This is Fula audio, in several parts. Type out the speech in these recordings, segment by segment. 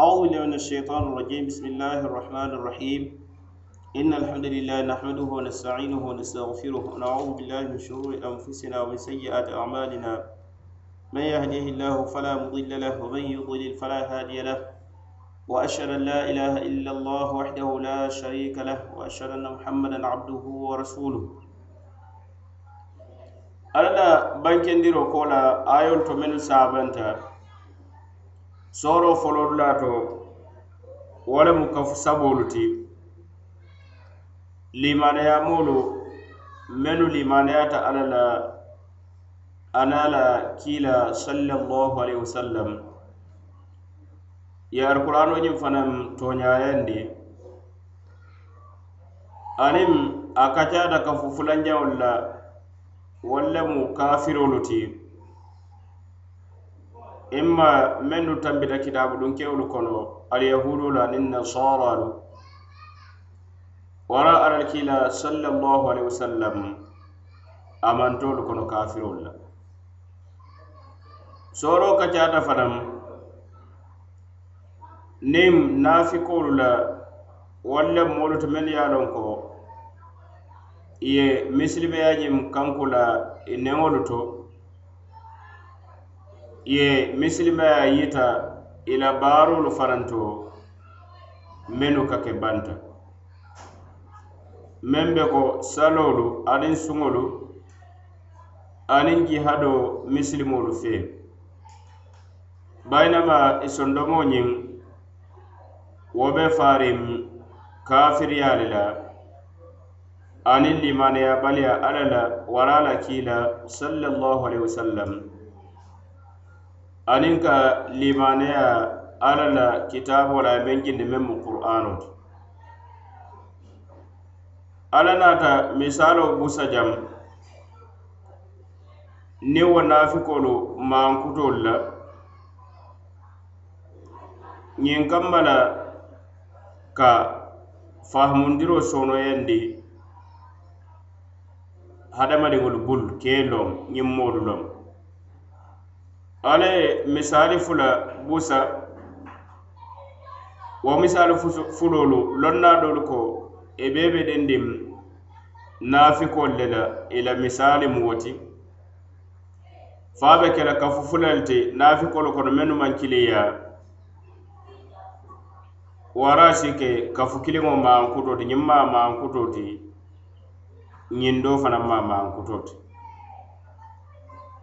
أعوذ بالله من الشيطان الرجيم. بسم الله الرحمن الرحيم. إن الحمد لله نحمده ونستعينه ونستغفره ونعوذ بالله من شرور أنفسنا ومن سيئات أعمالنا. من يهده الله فلا مضل له ومن يضلل فلا هادي له. وأشهد أن لا إله إلا الله وحده لا شريك له وأشهد أن محمدا عبده ورسوله. ألا بانكنديرو كولا آيول تمن سابنتا. soro folor dulaa to wo lemu ka saboolu ti mulu menu limane ya ta alala anala kila sallallahu alaihi wasallam ye alkurano ñiŋ fanaŋ tooñayandi aniŋ a kacaata ka fufulanjaŋolu jawla wala mu kafirolu ti. imma mennu tambita kitabu ɗum kewolu kono alyahudolu aniŋ nasaralu wara alal kila sallallahu alaihi wasallam amantolu kono kafirolu la. Soro kacata fanaŋ niŋ nafikolu la walla moolu to mennu ye a loŋ ko ye misilimeya ñiŋ kanku la e i neŋolu to ye misilimaya yita i la baarolu faranto mennu ka ke banta. Meŋ be ko saloolu aniŋ suŋolu aniŋ jihado misilimolu fee bayinama i e sondomo ñiŋ wo be faariŋ kafiriya le la aniŋ limanaya baliya alla la wara la kii la sallallahu alaihi wasallam. aniŋ ka limaneya alla la kitaabo la meŋ jindi meŋ mu qur'ano ti. Alla naata misaalo busa jam. Niŋ wo naafikolu maankutolu la. Ñiŋ kamma la ka fahamundiro sonoyandi hadamadiŋolu bulu kee loŋ ñiŋ moolu loŋ. ala ye misali fula busa wo misali fulolu lonna dolu ko e bee be den dim naafikol le la i la misali mu woti. Faa be ke la kafu fulal ti naafikolu kono mennu maŋ kiliya. Warasi ke kafu kiliŋo maankuto ti ñiŋ maa maankuto ti ñiŋ doo fanaŋ maa maankuto ti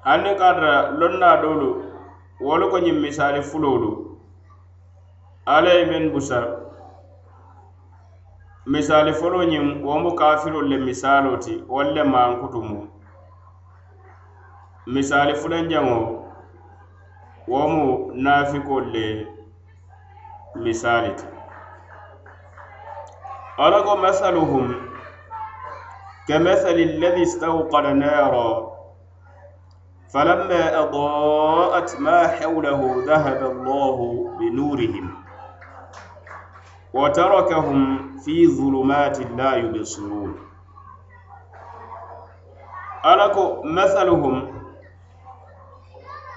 hanni ka tara lonna doolu wolu ko ñiŋ misali fuloolu alla ye meŋ busa. Misali foloo ñiŋ wombu kafirolu le misaaloo ti wolu le maankutumu misaali fulanjaŋo womu naafikolu le misali ti. Alla ko masaluhum kemathali alladi istawqada naara فلما أضاءت ما حوله ذهب الله بنورهم وتركهم في ظلمات لا يبصرون. ألكو مثلهم؟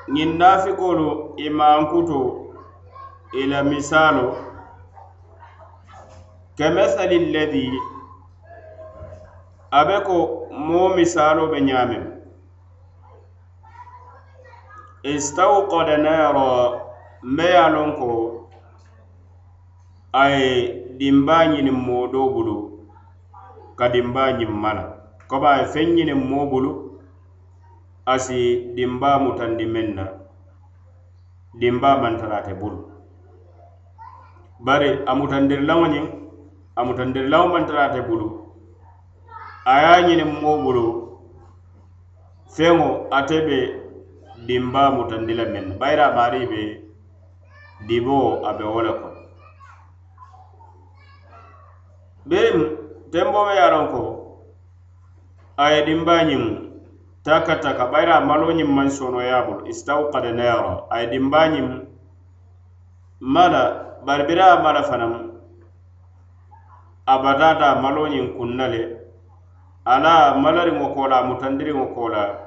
ننافقون إما أنكتو إلى مثال كمثل الذي أبكو مو مثال بنيامن istawqada naara mbe ye a loŋ ko a ye dimbaa ñiniŋ moo doo bulu ka dimbaa ñiŋ mala. Koba a ye feŋ ñiniŋ moo bulu a si dimbaa mutandi meŋ na dimbaa maŋ ate bulu bari a mutandirilaŋo ñiŋ a mutandirilaŋo maŋ ate bulu. A ye a ñiniŋ moo bulu feŋo ate be dimba mutandi la meŋ bayiri a maari be diboo a be wo le kono beriŋ tenboo me ye a loŋ ko a ye dimba ñiŋ taka taka bayiri a maloo ñiŋ maŋ sonoyaa bulu istawkada naara a ye dimba ñiŋ mala bari biri a mala fanaŋ a bataata a maloo ñiŋ kunna le ala malariŋo koo la a mutandiriŋo koo la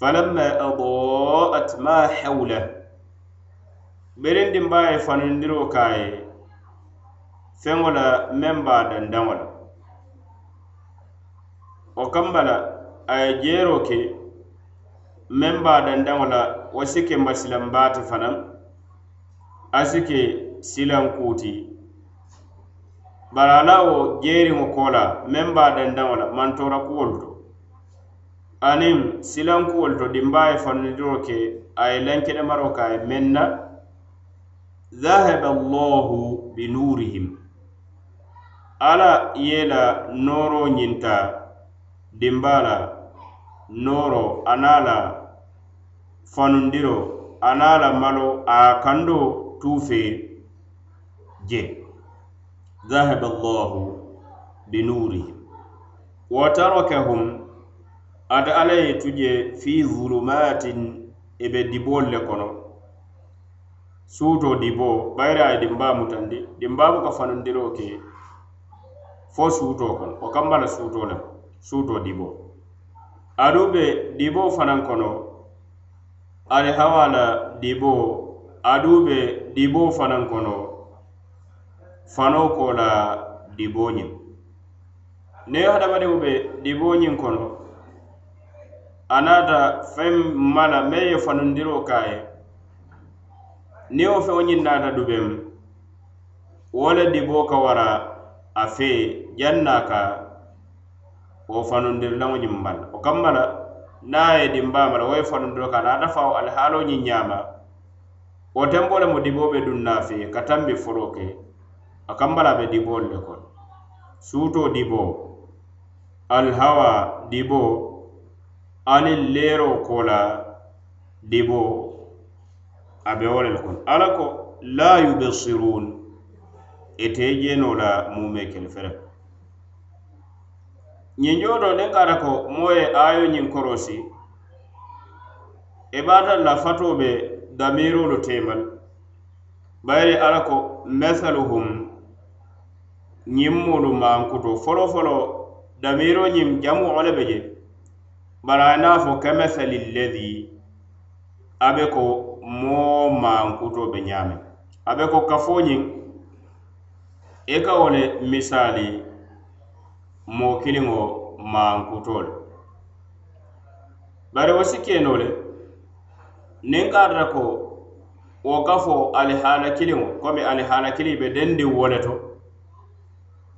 falamma adaat ma hawla berendin ba ye fanundiro ka ye feŋo la meŋ be a dandaŋo la wo kamba la a ye jeero ke meŋ be a dandaŋo la wo si ke masilambaati fanaŋ aniŋ silankuwolu to dinbaa ye fannidiro ke a ye lankedemaro ka a ye meŋ na zahaba allahu binurihim ala ye la nooro ñinta dinbaa la nooro ana la fanundiro ana la malo a kando tuufe je. Zahaba allahu binurihim wa tarakahum ate alla ye tu je fi zulumatin i be diboolu le kono. Suuto dibo bayiri a ye dimba mutandi dinbaa buka fanundiroo ke fo suutoo kono wo kamba la suutoo lemu suutoo dibo. Adu be dibo fanaŋ kono ali hawa la diboo aduŋ be dibo fanaŋ kono fano ko la diboo ñiŋ niŋ hadamadiŋo be dibo ñiŋ kono a naata feŋ mala meŋ ye fanundiro ka a ye niŋ wo feŋo ñiŋ naata dubeŋ wo le diboo ka wara a fee jaŋ na ka wo fanundirilaŋo ñiŋ mala wo kamma la niŋ a ye dimbaa mala wo ye fanundiro ka naata fawo alihaaloo ñiŋ ñaama wo tenbo le mu diboo be duŋ naa fee ka tambi foloo ke a kamma la a be diboolu le kono suutoo diboo alihawa diboo aniŋ leero kola dibo diboo a be wo le kono ala ko la yubsirun e ite jeno la mume kele fere. Ñiŋ joo do niŋ kata ko moo ye ayo ñiŋ korosi i e bata la fato be damiroolu teemal bayiri ala ko mathaluhum ñiŋ moolu maankuto folo folo damiro ñiŋ jamu wo le be je bari a fo kamathali lladi a be ko moo maankuto be ñaame a be ko kafo ñiŋ i ka wo le misaali moo kiliŋo maankuto le. Bari wo si keno le niŋ ka ata ko wo kafo alihaala kiliŋo komi alihaala kili be dendiŋ wo le to.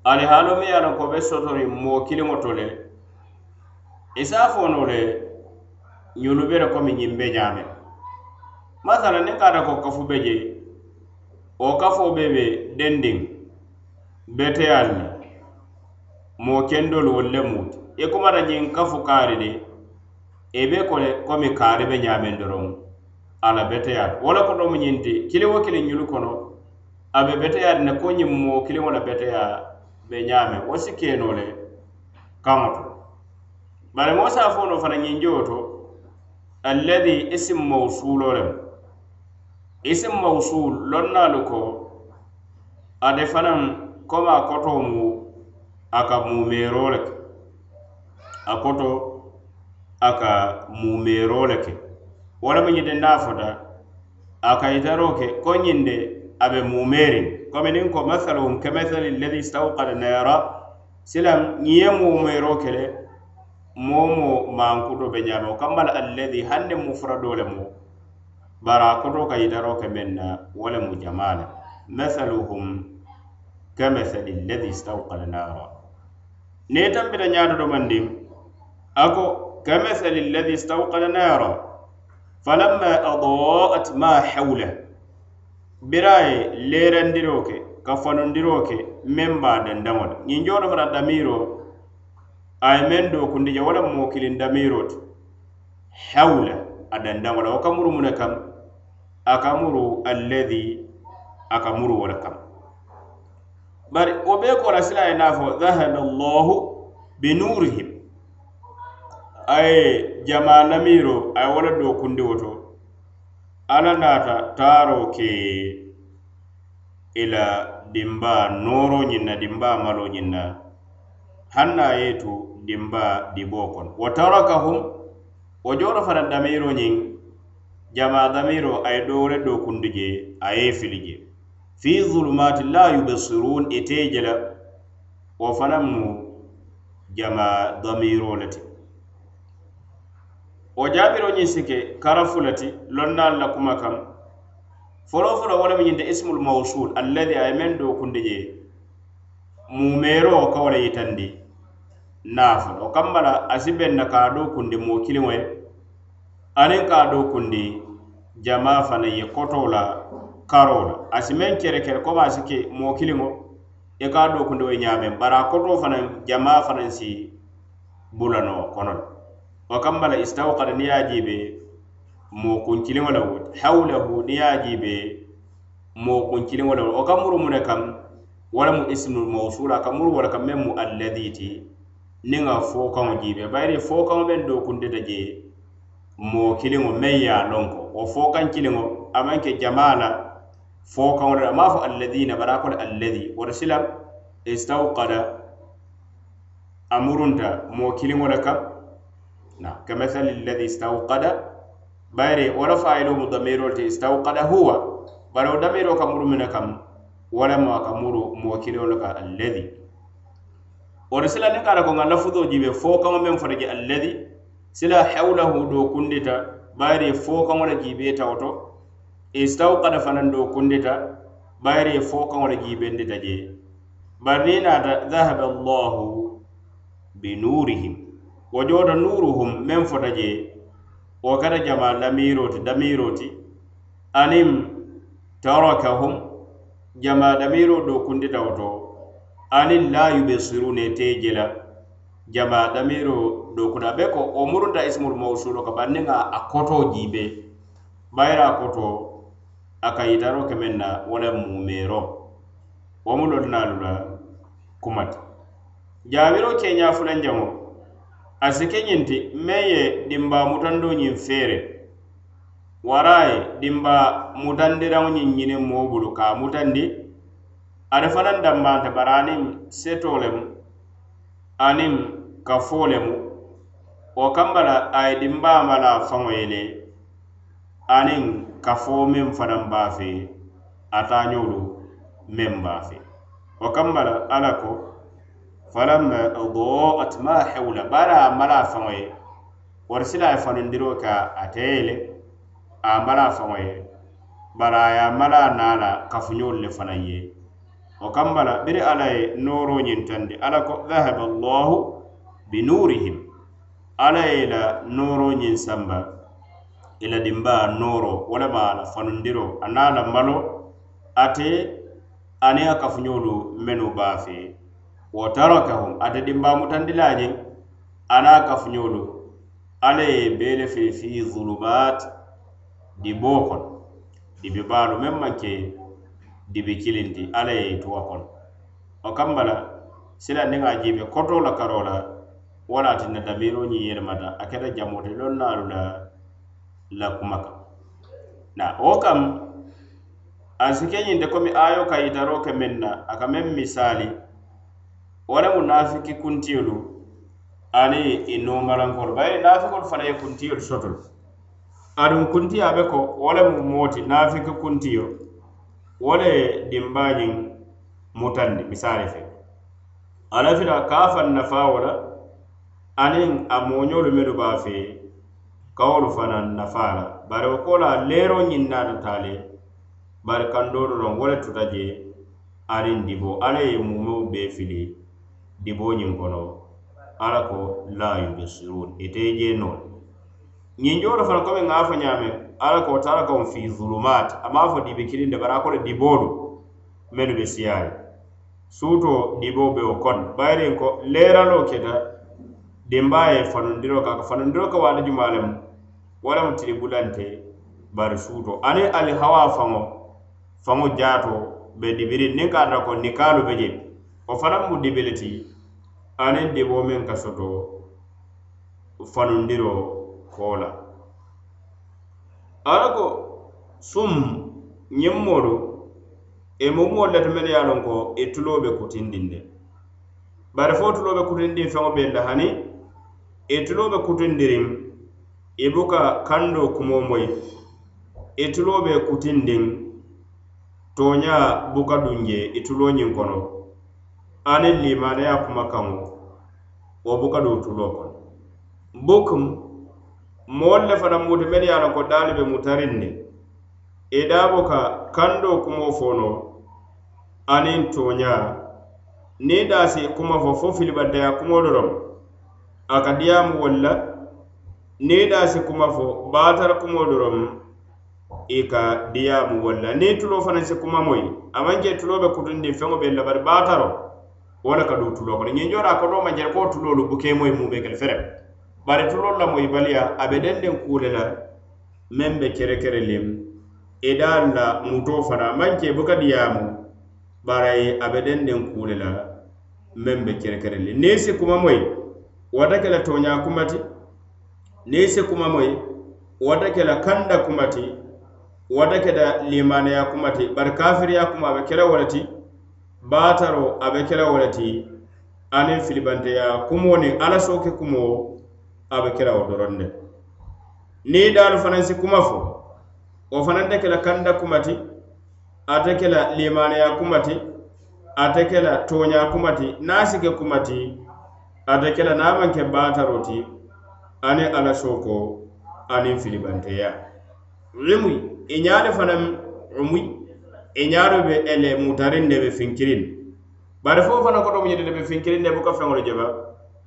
Alihaalo ko be sotoriŋ moo kiliŋo to le E i se isa fono le ñolu bere komi ñiŋ be ñaame masala niŋ ka ta ko kafu be je wo kafo be be dendiŋ beteyaalu le moo kendolu wolu le muuti i e kumata ñiŋ kafu kaari de e i be ko le komi kaari be ñaameŋ doroŋ a la beteyaalu wo le koto mu ñiŋ ti kiliŋ wo kiliŋ ñulu kono a be beteyaati ne ko ñiŋ moo kiliŋo la beteyaa be ñaame wo si keenoo le kaŋo to bari moo se a fo no fana ñinjoo to alladi isim mawsulo lem isim mawsul lonnaalu ko ate fanaŋ koma a koto mu a ka mumeeroo le ke a koto a ka mumeeroo le ke. Wo lemu ñite naa fota a ka yitaroo ke ko ñiŋ a be mumeeriŋ komi niŋ ko masaluhum ke masali alladi istawkada naara silaŋ ñiŋ ye mumeeroo ke le momo mankuto be ñaama wo kamma alladi hanne mufrado le mu. Bara koto ka yitaro ke men na wo le mu jamaa le mathaluhum kamathali alladi istawkala nara. Ne i tambita ñaato domandiŋ ako ko kamathali alladi istawkala nara. Falamma adaat ma hawla. Biraye lerandiro ke ka fanundiroo ke men ba a dandaŋo la ñiŋ jooto fana damiro a ye meŋ je wo damiro ti hawla a dandaŋo la wo ka kam. A ka muru alladi a ka muru wo le kam. Bari wo bee kola sila ye naa dhahaba allahu binurihim. A ye jama lamiro a ye wo le do kundi wo to naata ke ila la dimba nooro ñiŋ dimba malo ñiŋ na hanna ye tu dimba dibo kono wo tarakahum wo joro fana damiro ñiŋ jama damiro a ye do kundi je aye fili je. Fi zulumati la yubsirun ite jela wo fanaŋ mu jama damiro lati wo jabiro ñin sike karafu le ti la kuma kam. Folo folo wala mi ñinta ismul mawsul alladi a men do kundi je mumero ka wo yitandi. naafo o kamma la na ka do kundi mo kiliŋo ye aniŋ ka do kundi jama fana ye kotoo la karoo la asi meŋ kerekere komi asi ke moo kiliŋo i e ka do kundi wo ñaameŋ bari a kotoo fanaŋ jamaa fanaŋ si bulano kono le wo kamma la istawkada niŋ ye a jiibe moo kunkiliŋo le wo hawlahu niŋ ye a jiibe moo kunkiliŋo le wo o ka muru mu ne kam wala mu ismul mawsula a ka muru wo le kam meŋ mu alladhi ti niŋ a fookaŋo jiibe bayiri fookaŋo beŋ dookundita jee moo kiliŋo meŋ ye a loŋ ko wo fookaŋ kiliŋo a maŋ ke jamaa la fookaŋo de a maŋ a fo alladina bari a ko le alladi woto si istawkada a murunta moo kiliŋo le kaŋ na ka masali alladi istawkada bayiri wo la fayiloo mu damirol te istawkada huwa. Bari wo damiroo ka muru mine kam wo lemu a ka muru moo kiliŋo le ka alladi wori sila niŋ ka a la ko nŋa lafuzo jibe fo kaŋo meŋ fota je alladi sila hawlahu do kundita bayiri e fo kaŋo le jiibeeta woto istawkada e fanaŋ do kundita bayiri e fo kaŋo le jiibendita je. Bari niŋ naata dhahaba allahu binurihim wo joota nuruhum meŋ fota je wo kata jama lamiro ti damiro ti aniŋ tarakahum jama damiro do kundita woto anin la yubesirune te jela. Jama damiro dokuda be ko wo da ismul mawsulo ka banne niŋ akoto jibe. Bayra akoto a koto a ka yitaro na wo le mumero. Wo mu lotinalu la kumati jaabiro keña fulanjaŋo a si ke ñinti dimba mutando ñiŋ fere. Warai dimba mutandiraŋo ñiŋ nyine moo bulu ka mutandi. Ada fanan dambanta barani setolem anim ka fo le mu. Wo kamba la a ye dinbaama la faŋo ye le aniŋ ka fo meŋ fanaŋ fe a taañolu meŋ baa fe wo kamba la ala ko falamma adaat ma hawla. Baara a mala a faŋo ye wari sila a ye fanundiroo ka ate ye le a mala a faŋo ye bari a ye a mala a naa la kafuñolu le fanaŋ ye o kamba la biri ala ye nooroñiŋ tondi ala ko dhahaba allahu binurihim ala ye la nooroñiŋ samba i la dimbaa nooro wo le ma la fanundiro a niŋ la malo ate ani a kafuñolu menu baa fe wo tarakahum ate dimba mutandilaa ñiŋ a kafuñolu ala ye bee le fe fi zulumat diboo kono dibe baalu meŋ maŋ ke dibi kilinti ala ye tuwa kono. O kamba la silandiŋ a jiibe koto la karo la wala tinna damiro ñiŋ yelemata a keta jamote loŋ naalu la la kuma kaŋ na wo kam a si ke ñinte komi ayo ka yitaro ke meŋ na a ka meŋ misali wo le mu naafiki kuntiyolu ani i nomalankolu bayi nafikolu fana ye kuntiyolu soto aduŋ kuntiya be ko wo le mu mooti nafiki kuntiyo wo le dimbaañiŋ mutandi misali fe. Ala fita ka a nafaa wo la aniŋ a mooñolu melu be a fe kawolu fanaŋ nafaa la. Bari wo ko la leeroo ñiŋ naata taa le bari kandoolu loŋ wo le tuta je aniŋ dibo. Alla ye mumeo bee fili diboo ñiŋ kono. Ala ko la yubisirun ite je jee noo ñiŋ joolu fana komi ŋa fo ñaameŋ ala ko tarakahum fi zulumat. Ama fo dibe kilinde bari a kono diboolu mennu be siyaari suuto diboo be wo kono bayiriŋ ko leeraloo keta dembaa ye fanundiroo ka ka fanundiroo ka wala jumalem wala wo tiri bulante bari suto aniŋ ali hawa faŋo faŋo jato be dibiri niŋ ka da ko nikalu be je. O fanaŋ mu dibi le ti men diboo meŋ ka soto fanundiroo koo E ala ko sum ñiŋ moolu e momuwolu leti mennu ye a loŋ ko i tuloo be kutindiŋ ne bari fo tuloo be kutindiŋ feŋo be la hani e i tuloo be kutindiriŋ i e buka kando kumo moyi i tuloo be kutindin toña buka dunje i tuloo ñiŋ kono. Aniŋ limaneya kuma kaŋo wo buka du tuloo kono. Bukum moolu le fanaŋ muti menu ye a loŋ ko daalu be mutariŋ ne. I daabo ka kandoo kumoo fono aniŋ tooñaa. Niŋ daasi kuma fo fo filibantaya kumoo doroŋ a ka diyaamu wolu la. Niŋ daasi kuma fo baatara kumoo doroŋ i ka diyaamu wolu la. Niŋ tuloo fanaŋ si kuma moyi a maŋ je tuloo be kutundiŋ feŋo be la bari baataro wo le ka duu tuloo kono. Ñiŋ joora a kodoo maŋ jele ko tuloolu bukee moyi mu be kele fere bari tuloolu la moyi baliya a be dendeŋ kuu le la meŋ kere kere lim i daalu la mutoo fanaŋ maŋ buka diyaamu bari a be dendeŋ kuu le la meŋ be kere kere lim niŋ kuma moyi wata ke la tooñaa kuma ti niŋ kuma moyi wata ke la kanda kuma ti wata ke da limaneya kuma ti bari kafiriya kuma a be kela wo le ti baataro a be kela wo le ti aniŋ filibanteya kumo niŋ ala sooke kumo. a be kela wo doroŋ de niŋ daalu fanaŋ si kuma fo wo fanaŋ te ke la kanda kuma ti ate ke la limaneya kuma ti ate ke la tooña kuma ti niŋ a si ke kuma ti ate ke la niŋ a maŋ ke baataro ti aniŋ ala sooko aniŋ filibanteya. Umui i ñaale fanaŋ umuy i ñaalo be ele mutariŋ ne be finkiriŋ bari fo fanaŋ koto mu ñedi de be finkiriŋ ne buka feŋolu jeba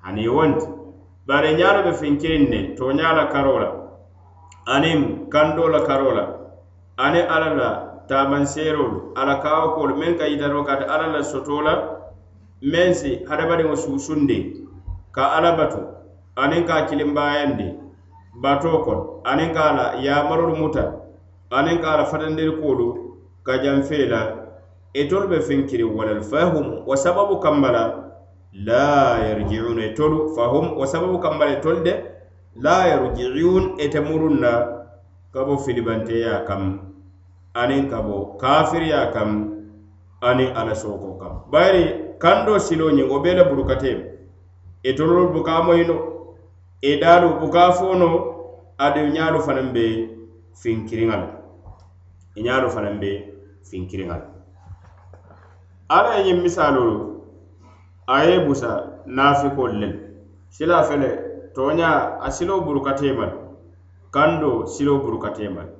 aniŋ wonti. bari ñaalu be finkiriŋ ne tooñaa la karoo la aniŋ kando la karo la aniŋ alla la taamanseerolu alla kawakoolu meŋ ka yitaro ka alla la soto la meŋ si hadamadiŋo suusundi ka alla batu aniŋ ka a kilimbaayandi batoo kono aniŋ ka a la yaamarolu muta aniŋ ka a la fatandirikuolu ka janfee la itolu e be finkiriŋ walal le wa sababu kamma la la yarjiuna e tolu fahum wo sababu kambala e tolu de la yarjiun ete murun na ka bo filibanteya kam aniŋ ka bo kafiriya kam aniŋ ala sooko kam. Bayiri kando silo ñiŋ wo bee le burukatee e buka moyino e daalu buka fono aduŋ ñaalu fanaŋ be finkiriŋa le i ñaalu fanaŋ be finkiriŋa le ala ye ñiŋ misaalolu a ye busa naafikolu le sila fele tooña a siloo burukatee ma le kandoo siloo burukatee ma le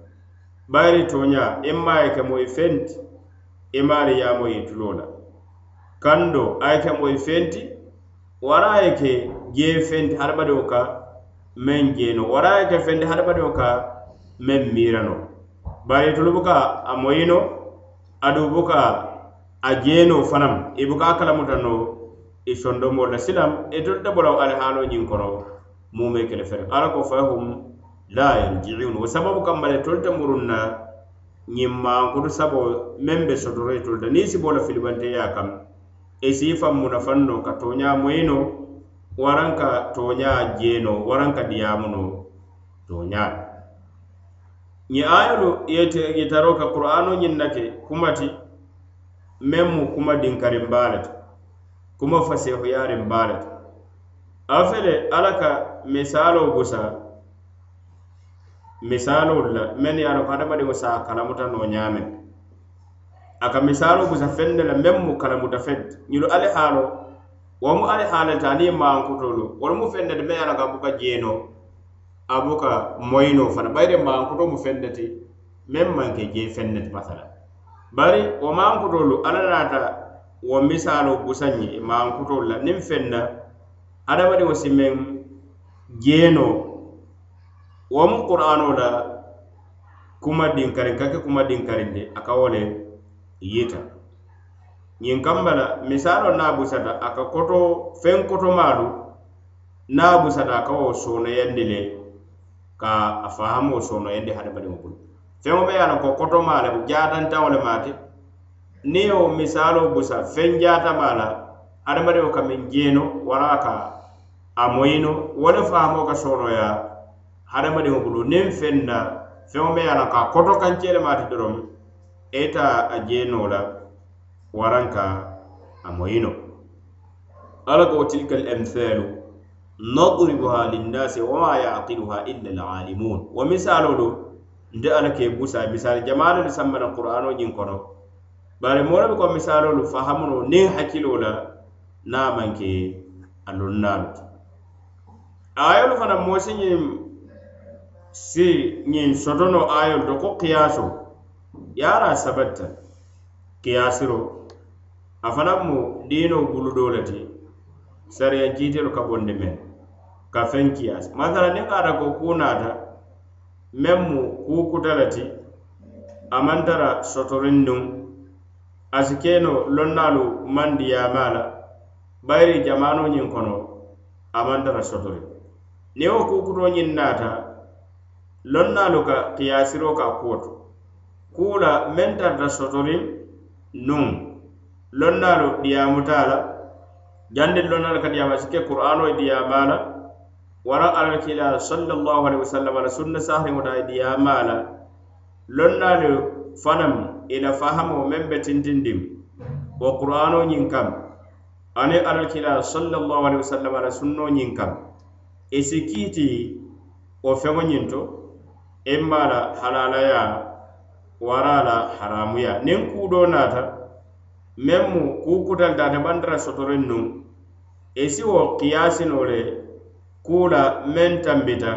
bayiri tooña i maa ye ke moyi fenti i maari ye a moyi tuloo la kando a ye ke moyi fenti wara a ye ke jee fenti hadamadiŋo ka meŋ jeeno wara a ye ke fenti hadamadiŋo ka meŋ miirano. Bari itolu buka a moyino adu buka a jeeno fanaŋ i buka a kalamuta no i sondomo la silam itolu ali haalo ñiŋ kono mume kele fere ala ko fahum la yarjiun wo sababu kamba le itolu te murun na ñiŋ sabo meŋ be sotoro itolu te niŋ si bo la filibanteya kam i si faŋ munafaŋ no ka tonya moyino waraŋ ka toña jeeno waraŋ ka diyaamu no toña la ñiŋ qur'ano ñiŋ kumati memu kuma to kuma fasehuyariŋ baa le to a fele alla ka misaaloo busa misaalolu la mennu ye a loŋ ko hadamadiŋo se a kalamuta noo ñaameŋ a ka misaaloo busa feŋ ne la meŋ mu kalamuta feŋ ti ñilu ali haaloo wo mu ali haale ta niŋ maankutolu wolu mu feŋ ne ti meŋ ye a loŋ ko a buka jeenoo a buka moyinoo fana. Bayiri maankuto mu fende ti meŋ manke je jee feŋ ne ti masala bari wo mankutolu alla naata wo misaaloo busaŋ ye maankutoolu la. Niŋ feŋ na hadamadiŋo si meŋ jeeno wo mu qur'anoo la kuma dinkariŋ ka ke kuma dinkariŋ de a ka wo le yita ñiŋ kamba la misaaloo naa busata a ka koto feŋ kotomaalu naa busata a ka wo soonoyandi le ka a fahamoo soonoyandi hadamadiŋo bulu. Feŋo be ye a loŋ ko kotomaa le jaatantaŋo le maati niŋ ye wo misaaloo busa feŋ jaatama la hadamadiŋo ka miŋ jeeno wara ka a moyino wo le faamoo ka soonoya hadamadiŋo bulu niŋ feŋ na feŋo me ye a la ka a koto kancee le maati doroŋ ita a jeenoo la waraŋ ka a moyino alla ko wo tilka al amthalu nadribuha linnasi wama yaqiluha illa alalimun wo misaalolu nte alla ke busa misaali jamaa le sambana qur'ano ñiŋ kono bari moolu be ko misaaloolu fahamuno niŋ hakkiloo la naa maŋ ke a lonnaalu ti ayolu fana moosi ñiŋ si ñiŋ sotono ayolu to ko kiyaaso ye a raa sabatta kiyaasiro a fanaŋ mu diinoo buludoo le ti sariya jiitelu ka bondi meŋ ka feŋ kiyaasi masala niŋ ka ata ko kuu naata meŋ mu kuu kuta le ti a maŋ tara sotoriŋ sotorindiŋ a si keno lonnaalu mandiyaama la bayiri jamano ñiŋ kono a maŋ tara sotori niŋ wo kukuto ñiŋ naata lonnaalu ka kiyasiro ka kuwo to kuu la meŋ tarata sotoriŋ nuŋ lonnaalu diyamuta la jandiŋ lonnaalu ka diyaama si ke qur'ano ye diyaama la wara alal sallallahu alaihi wasallam la sunna sahariŋo ta ye diyaama la lonnaalu fanaŋ ila fahamo meŋ be tintindim wo qur'ano ñiŋ kam. Ani alakila sallallahu alaihi wasallam ala sunno ñiŋ kam. E I si kiiti wo feŋo ñiŋ to imma e la halalaya wara la haramuya. Niŋ kuudo naata meŋ mu kuu kutalitaate bandara sotoriŋ nuŋ i e si wo kiyasino le kuu la meŋ tambita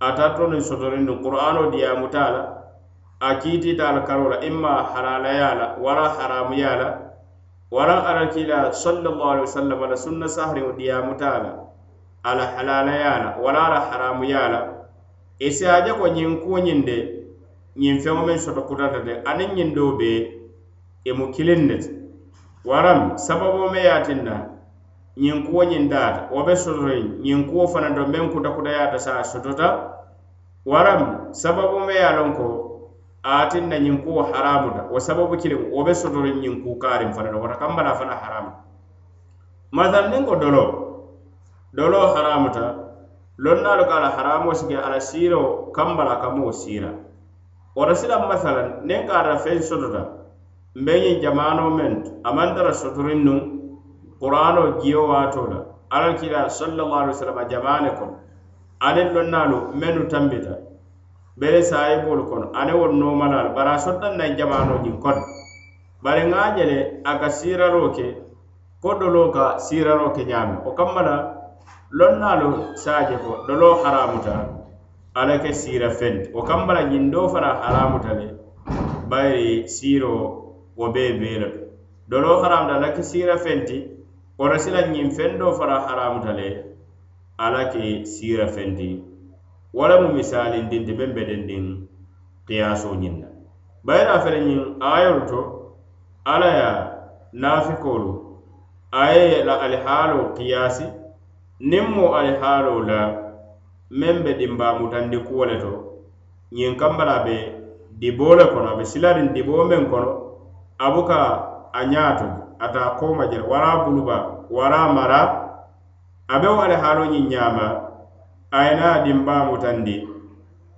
ata to niŋ sotoriŋ nuŋ qur'ano diyamuta la a kiitita al karo la imma halalaya la wara haramuya la wara alakila sallallahu alaihi wasallam la sunna sahariŋo diyamuta la ala halalaya la wara ala haramuya la i e si a je ko ñiŋ kuuñiŋ de ñiŋ feŋo meŋ soto kutata de aniŋ ñiŋ doo be i e mu kiliŋ ne ti waram sababo me ye a ñiŋ kuwo ñiŋ daata wo be sototo ñiŋ kuwo fanaŋ to meŋ kuta kutayaata sa a sotota. Waram sababo me ye a loŋ ko aatin na ñiŋ kuwo haramuta wo sababu kiliŋ wo be sotoriŋ ñiŋ kuu kaariŋ fanaŋ wota kambala fana haramuta masal niŋ ko dolo dolo haramuta lonnaalu ko ala haramo sike ala siiro kambala kamoo siira wota silaŋ masalan niŋ ka ata feŋ sotota mbe ñiŋ jamano meŋ a maŋ tara sotoriŋ nuŋ qur'ano jiyo wato la alal kila sallallahu alaihi wasallam jamane kono aniŋ lonnaalu mennu tambita. bele sahibolu kono ane wol nomalal bara a sottaŋ naŋ jamano ñiŋ kono bari ŋa je le a ka siiraroo ke ko doloo ka siiraroo ke ñaami wo kamma la lonnaalu saaje ko doloo haramuta ala ke siira fenti wo kamma la ñiŋ doo fanaŋ haramuta le bayiri siiroo wo bee bee le to doloo haramuta ala ke siira fenti wo sila ñiŋ feŋ doo fanaŋ haramuta le ala ke siira fenti wo lemu misalindinti meŋ be dendiŋ kiyaso ñiŋ na bayira fele ñiŋ ayolu to alla ye naafikoolu a ye la alihaalo kiyasi niŋ mo alihaalo la meŋ be dimbamutandi kuwo le to ñiŋ kambala be diboo le kono a be silariŋ diboo meŋ kono a buka a ñaato ata koma jele wara buluba wara mara a be wo alihaaloo ñiŋ ñaama ayina dimba mutandi.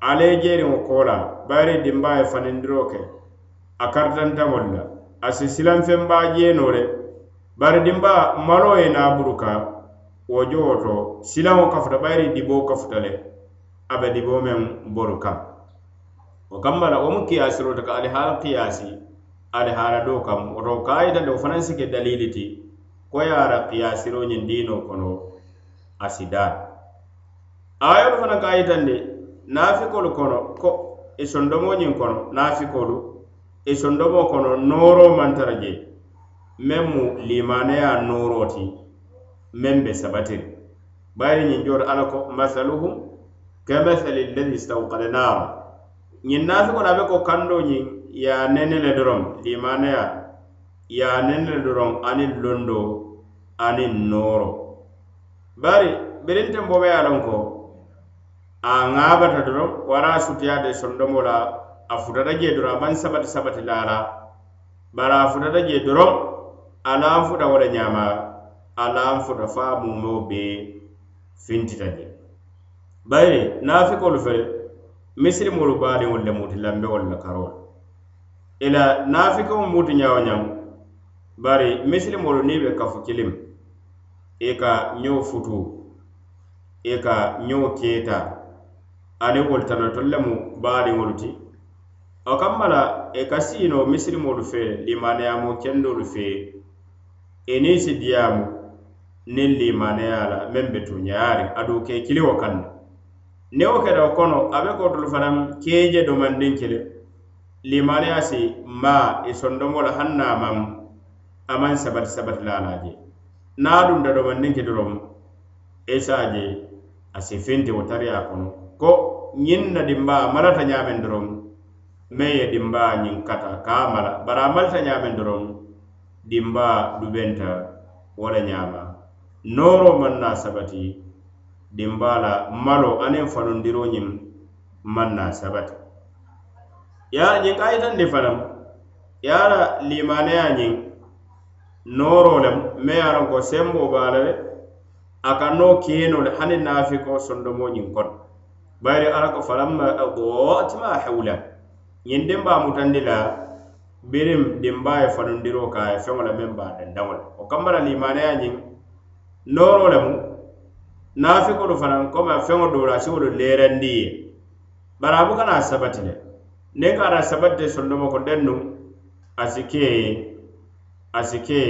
Ale jeriŋo kola koo la bayiri dinbaa ye fanindiro ke a karitantamolu la a si silanfenbaa jeenoo le bari dimba malo ye na buruka wo jowo to silaŋo kafuta bayiri dibo kafuta le a be diboo meŋ boru kaŋ wo kamma la wo mu kiyaasirota ka alihaala kiyaasi alihaala do kam. Woto ka a yitandi wo fanaŋ si ke daliili ti ko ye a ra kiyaasiroo ñiŋ diinoo kono a si daa ayolu fana ka yitandi naafikolu kono ko e i sondomo ñiŋ kono naafikolu i sondomo kono nooro mantara je. Meŋ mu limaneya nooro ti meŋ be sabatiri. Bayiri ñiŋ jooto ala ko masaluhum kamathali lladi istawkada naara ñiŋ naafikolu a be ko kando ñiŋ ye a nene le doroŋ limaneya ye a nene le doroŋ aniŋ londo aniŋ nooro. Bari birinten bobe ye a loŋ ko a ŋaabata doroŋ wara sutuyaade sondomo la a futata jee doroŋ a maŋ sabati sabati la la bari a futata jee doroŋ a la n futa wo le ñaama a la n futa fo a mumeo bee fintita je. Bari naafikolu fe misilimolu baadiŋolu le muti lambewolu le karoo la ila naafikoŋo muti ñawo ñaŋ bari misilimolu niŋ be kafu kilim i ka ñoo futu i ka ñoo keeta. aniŋ wolu tana tolu lemu baariŋolu ti. Wo kamma la i e ka siino misilimolu fee limaneyamo kendolu fee e i niŋ si diyaamu niŋ limaneya la meŋ be tuuñayaariŋ aduŋ ke kiliwo kaŋ na. Niŋ wo keta wo kono a be kotolu fanaŋ keeje domandiŋ kili limaneya si maa i sondomo la haŋ na a maŋ a maŋ sabati sabati la a la je niŋ a dunta domandiŋ ki doroŋ e i se a je a si finti wo tariya kono. ko ñiŋ na dimbaa malata ñaameŋ doroŋ meŋ ye dimbaa ñiŋ kata ka a mala. Bari a malata ñaameŋ doroŋ dimbaa dubenta wo le ñaama nooro maŋ naa sabati dimbaa la malo aniŋ fanundiroo ñiŋ maŋ naa sabati. Ye ñiŋ ka yitandi fanaŋ ye a la limaneya ñiŋ nooro lem meŋ ye a loŋ ko semboo be a la le a ka noo keenoo le hani naafiko sondomoo ñiŋ kono bayri ala ko falamma agoat e e e ma hawla ñiŋ denbaa mutandi la biriŋ denbaa ye fanundiroo ka a ye feŋo la meŋ be a dandaŋo la wo kamma la limaneya ñiŋ nooroo lemu naafikolu fanaŋ komi feŋo doo la a si wolu leerandi ye bari a buka naa sabati le niŋ ka ata sabati sondomo ko dennu a si ke a si ke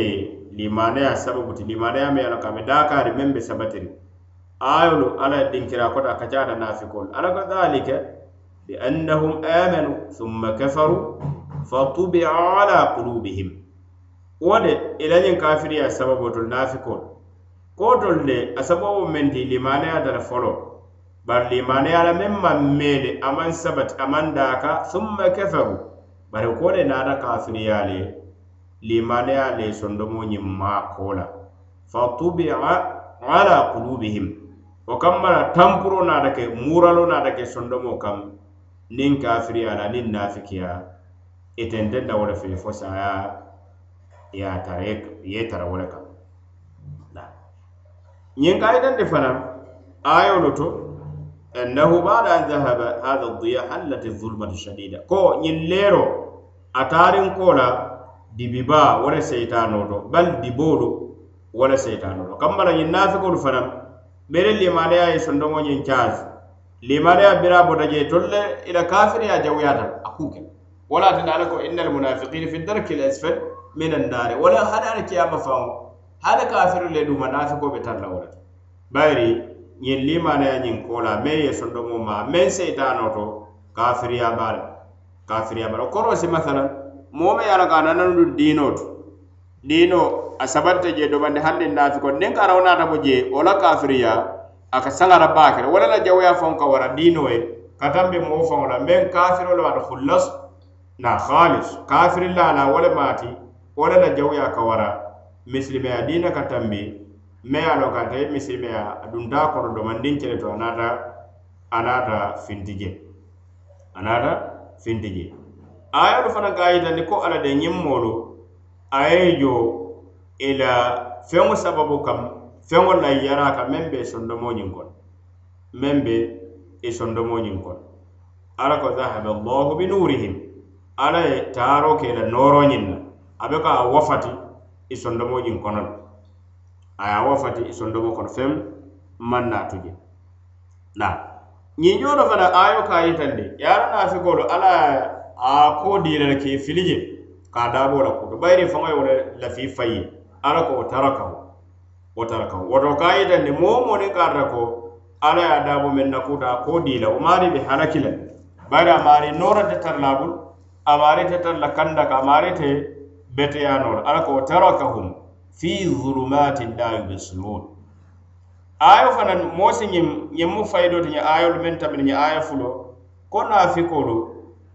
limaneya sababu ti limaneya meŋ ye a loŋ ko a be daakaari meŋ be sabatiri. ayolu ala ye dinkira koto a kacaata naafikolu ala ko dhalika bi annahum amanu summa kafaru fatubia ala qulubihim wo de i la ñiŋ kafiriya sababotolu naafikolu kootolu de a sababo meŋ ti limaneyata le foloo bari limaneya la meŋ maŋ meele a maŋ sabati a maŋ daaka summa kafaru. Bari ko de naata kafiriya le limaneya le sondomo ñiŋ maa koo la fatubia ala qulubihim wo kamma la tampuro naata ke muralo naata ke sondomo kam niŋ kafiriya la niŋ nafikiya itententa wo le fe fo saya ye tara ye tara wo le kam ñiŋ ka yitandi fanaŋ ayolu to annahu ba da an dhahaba hadha diya hallat zulmatu shadida. Ko ñiŋ leero a taariŋ ko la dibiba wo le seytano to bal diboolu wo le seytano to kamma la ñiŋ nafikolu fanaŋ bere limaneya ye sondomo ñiŋ caasi limaneya bira bota je tolu le ila kafiriya jawuyata a kuke wala tinda ala ko inna almunafiqina fi darki lasfal min annari wala hada ala kiyama faŋo hada kafiru le duma nafiko be tarla wala. Bayri ñiŋ limaneya ñiŋ kola meŋ ye sondomo ma meŋ seytano to kafiriya bala. Kafiriya bala. Koro si masalan moo me ye ala ka nanandu diino to diino a sabatte je domandi naafi nafiko nin karawo naata bo je wo la kafiriya a ka saŋara baakere wala la jawuya faŋo ka wara diino ye ka tambe moo faŋo la meŋ kafiro le wata hullas na halis kafiri la la wo le maati wo le la jawuya ka wara misilimeya diina ka tambi me ye a loŋ ka te misilimeya a dunta kono domandiŋ kele to a naata a naata finti je a naata finti je ayolu fanaŋ ka yitandi ko alla de ñiŋ moolu a ye jo i la feŋo sababu kam feŋo la yara ka meŋ be sondomo ñiŋ kono meŋ be i sondomo ñiŋ kono ala ko dhahaba allahu bi nurihim ala ye taaro ke la nooro ñiŋ na a be ka a wafati i sondomo ñiŋ kono le a ye a wafati i sondomo kono feŋ maŋ naatu je. Na ñiŋ jooto fana ayo ka yitandi ye ala naafikolu ala a koo diila le ke fili je. Ka a daabo la kuto bayiri faŋo wo le lafi fayi. Alla ko wo tarakahu wo tarakahu woto ka yitandi moo moo niŋ ka ata ko alla ye a daabo meŋ na kuta a ko diila wo maari be halaki la. Bari a maari noora te tara la bulu a maari te tara la kanda ka a maari te beteyanoo la alla ko wo tarakahum fi zulumatin la yubsirun ayo fana moo si ñiŋ ñiŋ mu fayidoo ti ñiŋ ayolu meŋ tamini ñiŋ aya fulo ko naafikolu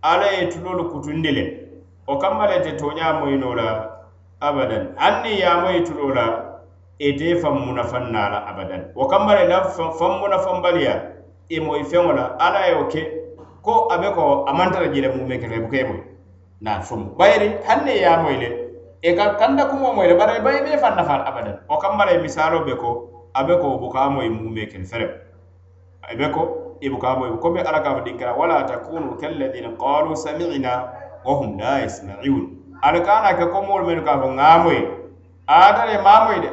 alla ye tulolu kutundi le wo kamma le te tooñaa moyinoo la abadan. Hanni ye a moyi tuloo la ite faŋ munafaŋ la abadan. Wo kamma le la faŋ munafanbaliya i moyi feŋo la alla ye wo ke ko a be ko a mantara je le mume kete i buka moyi na fomu bayiri hanni ye a moyi le i ka kanda kumoo moyi le bari bayi be faŋ nafa abadan. Wo kamma le misaaloo be ko abe ko buka moy mume ken ferem abe ko ibuka moy ko be ala ka fa dinkara wala takunu kalladhina qalu sami'na wahum la yasma'un ala kana ke ko mol men ka fo ngamoy ata le maamoyi de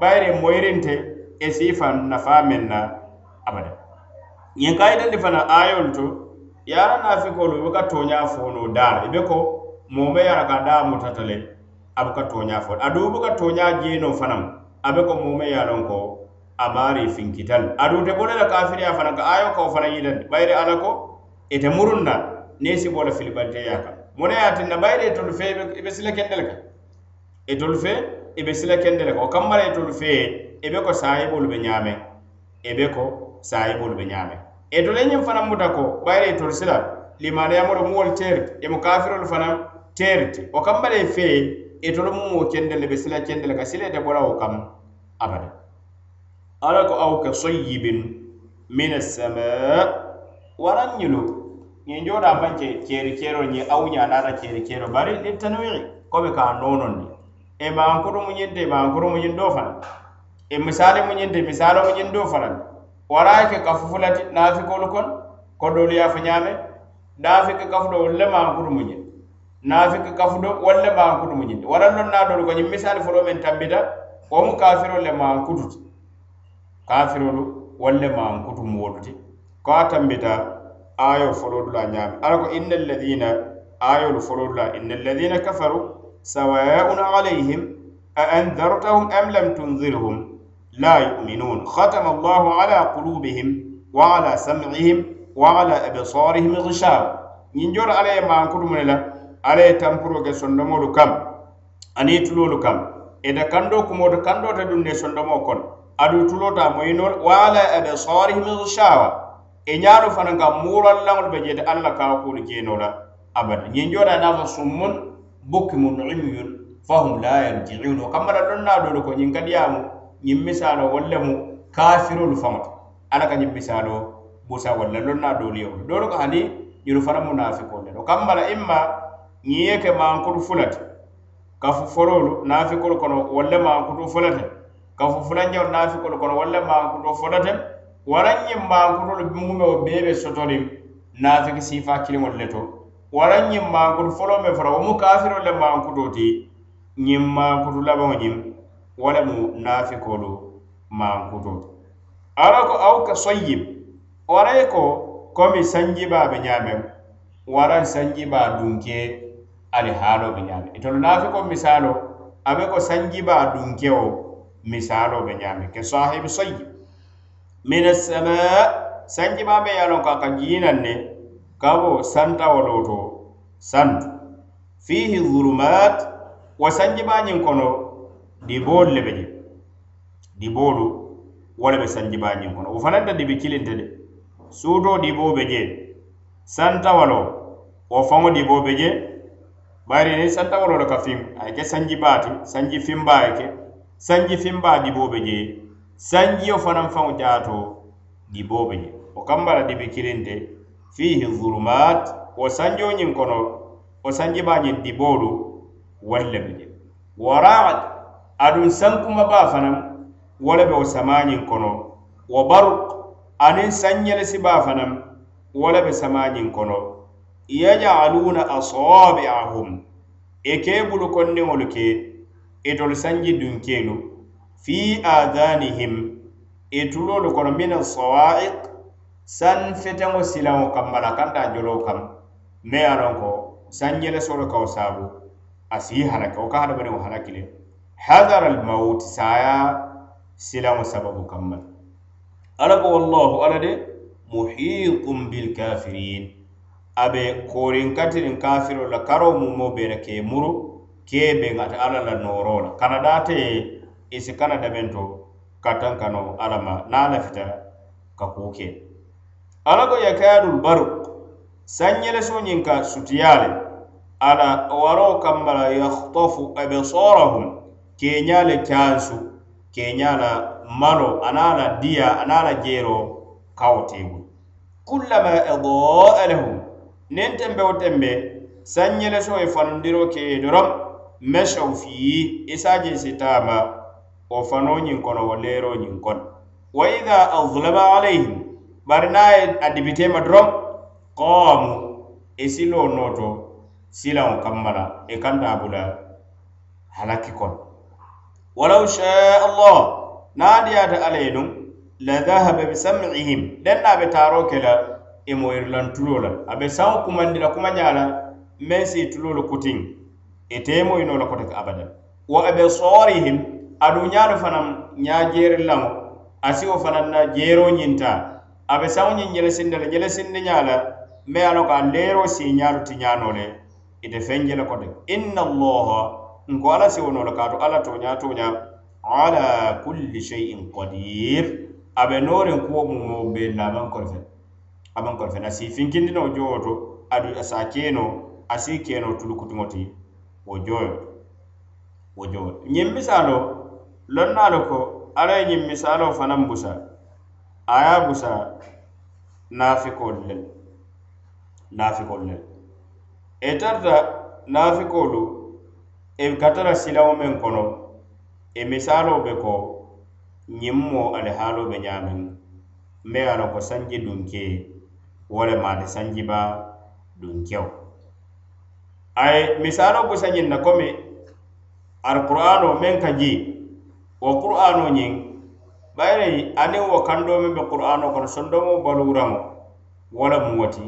bayre moyrinte e sifa nafa menna abada. Ñiŋ kayitandi fana ayolu to yara ala naafikolu i be ka tooña fono daala i be ko moome yara ka daa mutata le a be ka tooña fo. Adu be ka tooña jeeno fanaŋ a be ko moome ye a ko a baari finkital adu te bole la kafiriya fana ka ayo kawo fana yidandi. Bayire ala ko ite murun na niŋ si bo la filibanteya kaŋ mona ye tinna bayire itolu e fe i be sila kendele ka? E itolu fe i be sila kendele ka. O kammara itolu e fe i be ko saayibolu be ñaame i be ko saayibolu be ñaame itolu ñiŋ fanaŋ muta ko bayire itolu sila limaniyamolu muwolu teeriti teeri imu kafirolu fanaŋ teeriti o wo kammara ye fe itolu mu moo kendele be sila kendele ka sila ite bola wo kam abada. Ala ko aw ka soyibin min assama waraŋ ñilu ñiŋ jooɗa faŋ ke keeri keeroo ñiŋ awu ñaanaata keeri keeroo bari li tanwiri ko be ka noonon ne e maankuru mu ñiŋ te maankuru mu ñiŋ doo fanaŋ e misaali mu ñiŋ te misaalo mu ñiŋ doo fanaŋ wara ke kafu naafikolu kono ko doolu ye a fo ñaame. Naafiki kafu do wolu le maankuru mu ñiŋ naafiki kafu do wolu le maankuru mu ñiŋ waraŋ loŋ naa doolu ko ñiŋ misaali foloo meŋ tambita wo mu kafirolu le maankutu ti kafirolu wolu le maankutu moolu ti ko a tambita ayo fololu la ñaami ala ko inna alladina ayolu fololu la inna alladina kafaru sawaun alayhim a andartahum am lam tunzirhum la yuminun khatama allahu ala qulubihim wa ala sam'ihim wa ala absarihim ghishawa ñiŋ joro alla ye maankutu mu ne la alla ye tampuro ke sondomolu kam aniŋ tulolu kam ite kando kumoto kando te dunne sondomo kono adu tulota moyinol wa ala absarihim ghishawa e ñaalu fanaŋ ka muural laŋolu be jee alla ka kuolu jeenoo la abada. Ñiŋ jooda nafa summun bukkimun umyun fahum la yarjiun o kamma la loŋ naa doolu ko ñiŋ kadiyaamu ñiŋ misaalo walla lemu kafirolu faŋo to alla ka ñiŋ misaalo busa walla loŋ naa doolu yewo doolu ko hani ñiŋ fana munafikolu le to kamma la imma ñiŋ ye ke mankulu fulati kafu foloolu naafikolu kono walla mankutu folate kafu fulanjaŋo naafikolu kono walla mankuto folate waraŋ ñiŋ mankutolu buŋumeo bee be sotoliŋ naafiki siifa kiliŋolu le to waraŋ ñiŋ mankutu foloo me fara wo mu kafirolu le mankuto ti ñiŋ mankutu labaŋo ñiŋ wo le mu naafikolu mankuto ti ala ko aw ka soyyib waraŋ e ko komi sanjibaa be ñaameŋ waraŋ sanjibaa dunke ali haaloo be ñaame itolu e naafiko misaalo a be ko sanjibaa dunkewo misaaloo be ñaame ke sahibu soyib. min sama sanjiba be ye loŋ ka ka jiinaŋ ne kabo wo santawoloo to santu. Fihi zulumat wo sanjibañiŋ kono diboolu le be je. Diboolu wo le be sanjibañiŋ kono. Wo fanaŋ ta dibi kilinta de. Suutoo diboo be je. Santawalo wo faŋo diboo be je. Bari niŋ santawalo le ka fim a ye ke sanjibaa sanji fimbaa ye ke. Sanji fimbaa diboo be je. sanjiyo fanaŋ faŋo jaato diboo be je. Wo kamba la dibi kilinte fihi zulumat wo sanjoo ñiŋ kono wo sanjibaa ñiŋ diboolu wolu le be je. Waraat aduŋ sankuma baa fanaŋ wo le be wo samaa ñiŋ kono. Wo baruk aniŋ sanñelesi baa fanaŋ wo le be samaa ñiŋ kono. Yajaluuna asabi'ahum e ke bulu konniŋolu ke itolu sanji dunkeelu fi adanihim itulolu e kono min sawa'iq san feteŋo silaŋo kambala kanta jolo kam. Me ye lon ko saŋ jele soro kawo saabu a si halake wo ka hadamadiŋo halakile hadara almaut saya silaŋo sababu kambala ala ko wallahu ala de muhitum bilkafirin abe korin korinkatinin kafiro la karo mumo bena ke muru ke be ŋata ala la nooro la kana i si kana damen to no kano alla lafita ka kuu ke alla ko yakadul baruk sanɲeleso ñiŋ ka ala waro kambala yahtofu yahtafu absarahum keña le cansu keña la malo anala diya ana la jeero kawo teebulu kullama adaa lahum niŋ tembe wo tembe sanɲeleso e fanundiro ke ye meshaw fiyi isaje sitama. o fano fanoñiŋ kono wo leero leeroñiŋ kono. Wa ida azlama alayhim bari na ye a dibitema doroŋ qaamu e i siloo noo silaŋo kamma la i e kanta bula halaki kono. Walaw shaa allah niŋ diyaata alla ye nuŋ la dhahaba bisam'ihim deŋ na be taaroo ke la i e moyirillan tulo la a be saŋo kumandi la kuma ñaa la meŋ si tuloo le kutiŋ ite moyinoo la kote abada wa abesarihim aduñaanu fanaŋ ñaa jeeri laŋo. Asiwo fanaŋ na jeeroo ñinta a be saŋo ñiŋ ñelesindi le ñelesindi ñaa la me ye a loŋ ko a leeroo sii ñaalu ti ñaanoo le ite feŋ je le inna allaha nko ala siwono le kaatu ala toña tooña ala kulli shay'in qadir a be noorin kuwo mumo be la a maŋ kori feŋ a maŋ kori feŋ a si finkindinoo jowo to adu a si a keno a si keno tulu ti wo joyo wo joyo ñiŋ misaalo lonnaalu ko ala ye ñiŋ misaaloo fanaŋ busa. A ye a busa naafikoolu le naafikoolu le etarta tarita naafikoolu i e ka tara silaŋo meŋ kono e misaaloo be ko ñiŋ moo ali haaloo be ñaameŋ mbe ye a loŋ ko sanji dunke wo le maati sanjiba dunkewo. A ye misaaloo busa ñiŋ na komi alqur'aanoo meŋ ka jii. Wo qur'ano ñiŋ bayiri aniŋ wo kando meŋ be qur'ano kono sondomo baluuraŋo wo le mu wo ti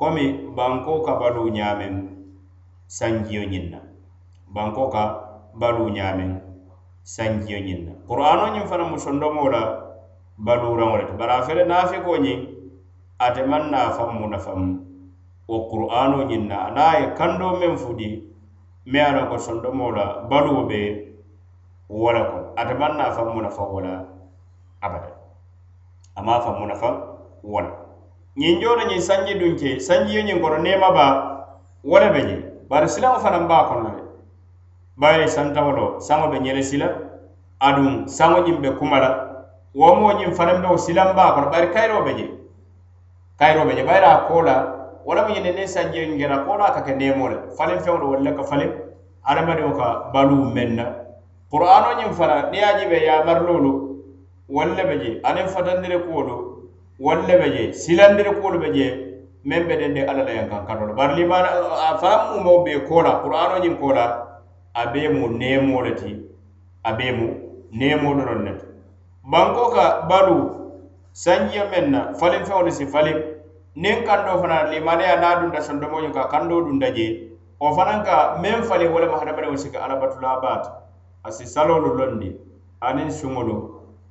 komi banko ka baluu ñaameŋ sanjiyo ñiŋ na ka baluu ñaameŋ sanjiyo ñiŋ na qur'ano ñiŋ fanaŋ mu sondomo la baluuraŋo le ti bari a fele naafiko ñiŋ ate maŋ naa faŋ mu nafaŋ wo qur'ano ñiŋ na. A naa ye kando meŋ fudi me ye a loŋ ko la baluwo be wo le kono ate maŋ naa faŋ munafa wo la abada. A maŋ faŋ munafa wo la ñiŋ jooto ñiŋ sanji duŋ ke sanjiyo ñiŋ koto neema ba wo le be je bari silaŋo fanaŋ baa kono le bayiri santaŋo lo saŋo be ñele sila aduŋ saŋo ñiŋ be kuma la. Wo moo ñiŋ fanaŋ be wo silaŋ baa kono bari kayiroo be je kayiroo be je bayiri a koo la wo le ñiŋ ne niŋ sanjiyo ñiŋ keta koo la ka ke neemoo le. Faliŋ feŋo to wolu le ka faliŋ hadamadiŋo ka baluu meŋ na. qur'ano ñiŋ fana niŋ ye a jibe be yamariloolu wolu le be je. Aniŋ fatandiri kuwolu wolu le be je. Silandiri kuwolu be je meŋ be dendi alla la yankaŋ kato la bari limana a fanaŋ mumoo be koo la qur'ano ñiŋ koo la a bee mu neemoo le ti a bee mu neemoo doroŋ ne ti banko ka balu sanjiya meŋ na faliŋ falinfeŋolu si faliŋ niŋ kandoo fana limaneya naa a dunta sondomoñiŋ ka kandoo dunta je. Wo fanaŋ ka meŋ fali wo lemu hadamadiŋo si ka alabatulaa baata asi salolu londi aniŋ suŋolu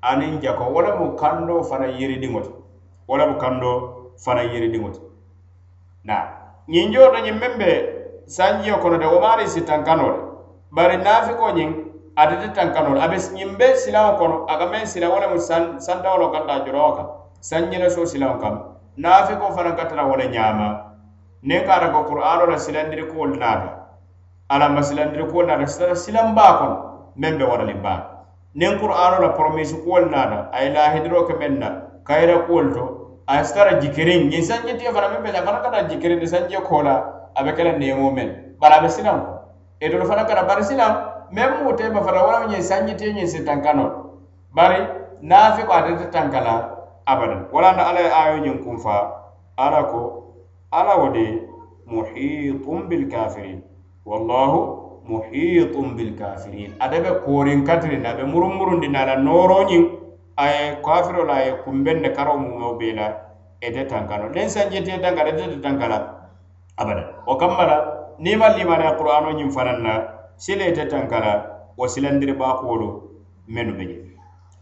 aniŋ jako wo lemu kandoo fanaŋ yiridiŋo ti wo lemu kandoo fanaŋ yiridiŋo ti na ñiŋ joo to ñiŋ meŋ be sanjio kono de wo maari si tankanoo le bari naafikoo ñiŋ atete tankanoo le a be ñiŋ be silaŋo kono a ka meŋ sila wo lemu santawolo kaŋ taa jorowo kaŋ sanjilasoo silaŋo kaŋ naafikoo fanaŋ ka tara wo le ñaama niŋ ka ata ko qur'ano la silandiri kuwolu naata. Ala ma silandiri kuwolu naata sitara silambaa kono. Meŋ be waraliŋ baa niŋ qur'ano la promisi kuwolu naata a ye lahidiro ke meŋ na kayira kuwolu to a ye sitara jikiriŋ ñiŋ sanjitiyo fana meŋ be a fanaŋ ka tara jikiriŋ sanjiyo koo la a be ke la neemoo meŋ bari a be silaŋ ko itolu fana kata bari silaŋ meŋ mu tema fana wala ñiŋ sanjitiyo ñiŋ si tankano bari naafi ko ate te tanka la abadan. Wala na ala ye ayo ñiŋ kunfa ala ko ala wo de muhitum bilkafirin wallahu muhitun bilkafirin ada be korin katirina be murumurundina la nooroñiŋ a ye kafiro la a ye kunben ne karo mumeo be la ete tankano. Len sanjete e tankala ete tankala abada wo kamma la niŋ ma limana qur'ano ñiŋ fanaŋ na sila ete tankala wo silandiri baakuwolu mennu be je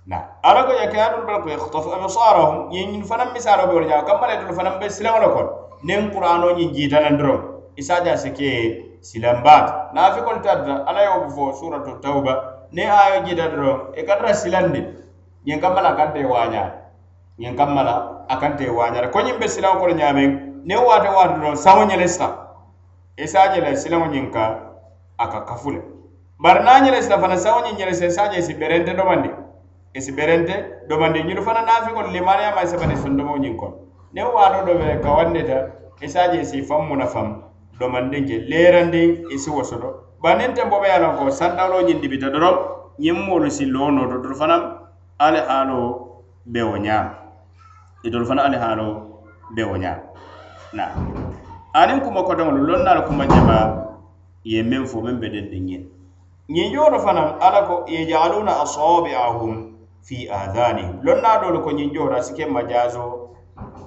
na ala ko yakadul balku yakhtafu absarahum ñiŋ fanaŋ misalo be wala ñaa kamma la itolu e fanaŋ be silaŋo le kono niŋ qur'ano ñiŋ jiitanaŋ doroŋ isaja si ke silambaata kon tarta ala yo fo suratu tauba. Niŋ ayo jiita doroŋ i ka tara silandi. Ñiŋ kamma la a kanta a ye waañaale ko ñiŋ be silaŋo kono ñaameŋ niŋ nyele waati doroŋ saŋo ñele sita nyen la silaŋo ñiŋ ka a ka kafu le bari niŋ a ñele sita fana saŋo ñiŋ ñele sita isaje i si berente domandi. I si berente domandi. Ñunu fana naafikolu limaniyama sabani sondomo ñiŋ kono niŋ waato do be kawandita e i si faŋ muna faŋ domandin je lerandin isi e wosodo banin tembo be yalon ko sandalo nyin dibita doron nyin molu si lono do dor fanam ale halo be wonya idol e fana ale halo be wonya na. Anin kuma ko dongol lonnal kuma jama ye men fo men be den nyin nyin jodo fanam ala ko yajaluna asabi'ahum fi adhanihim. Lonna dol ko nyin jodo sike majazo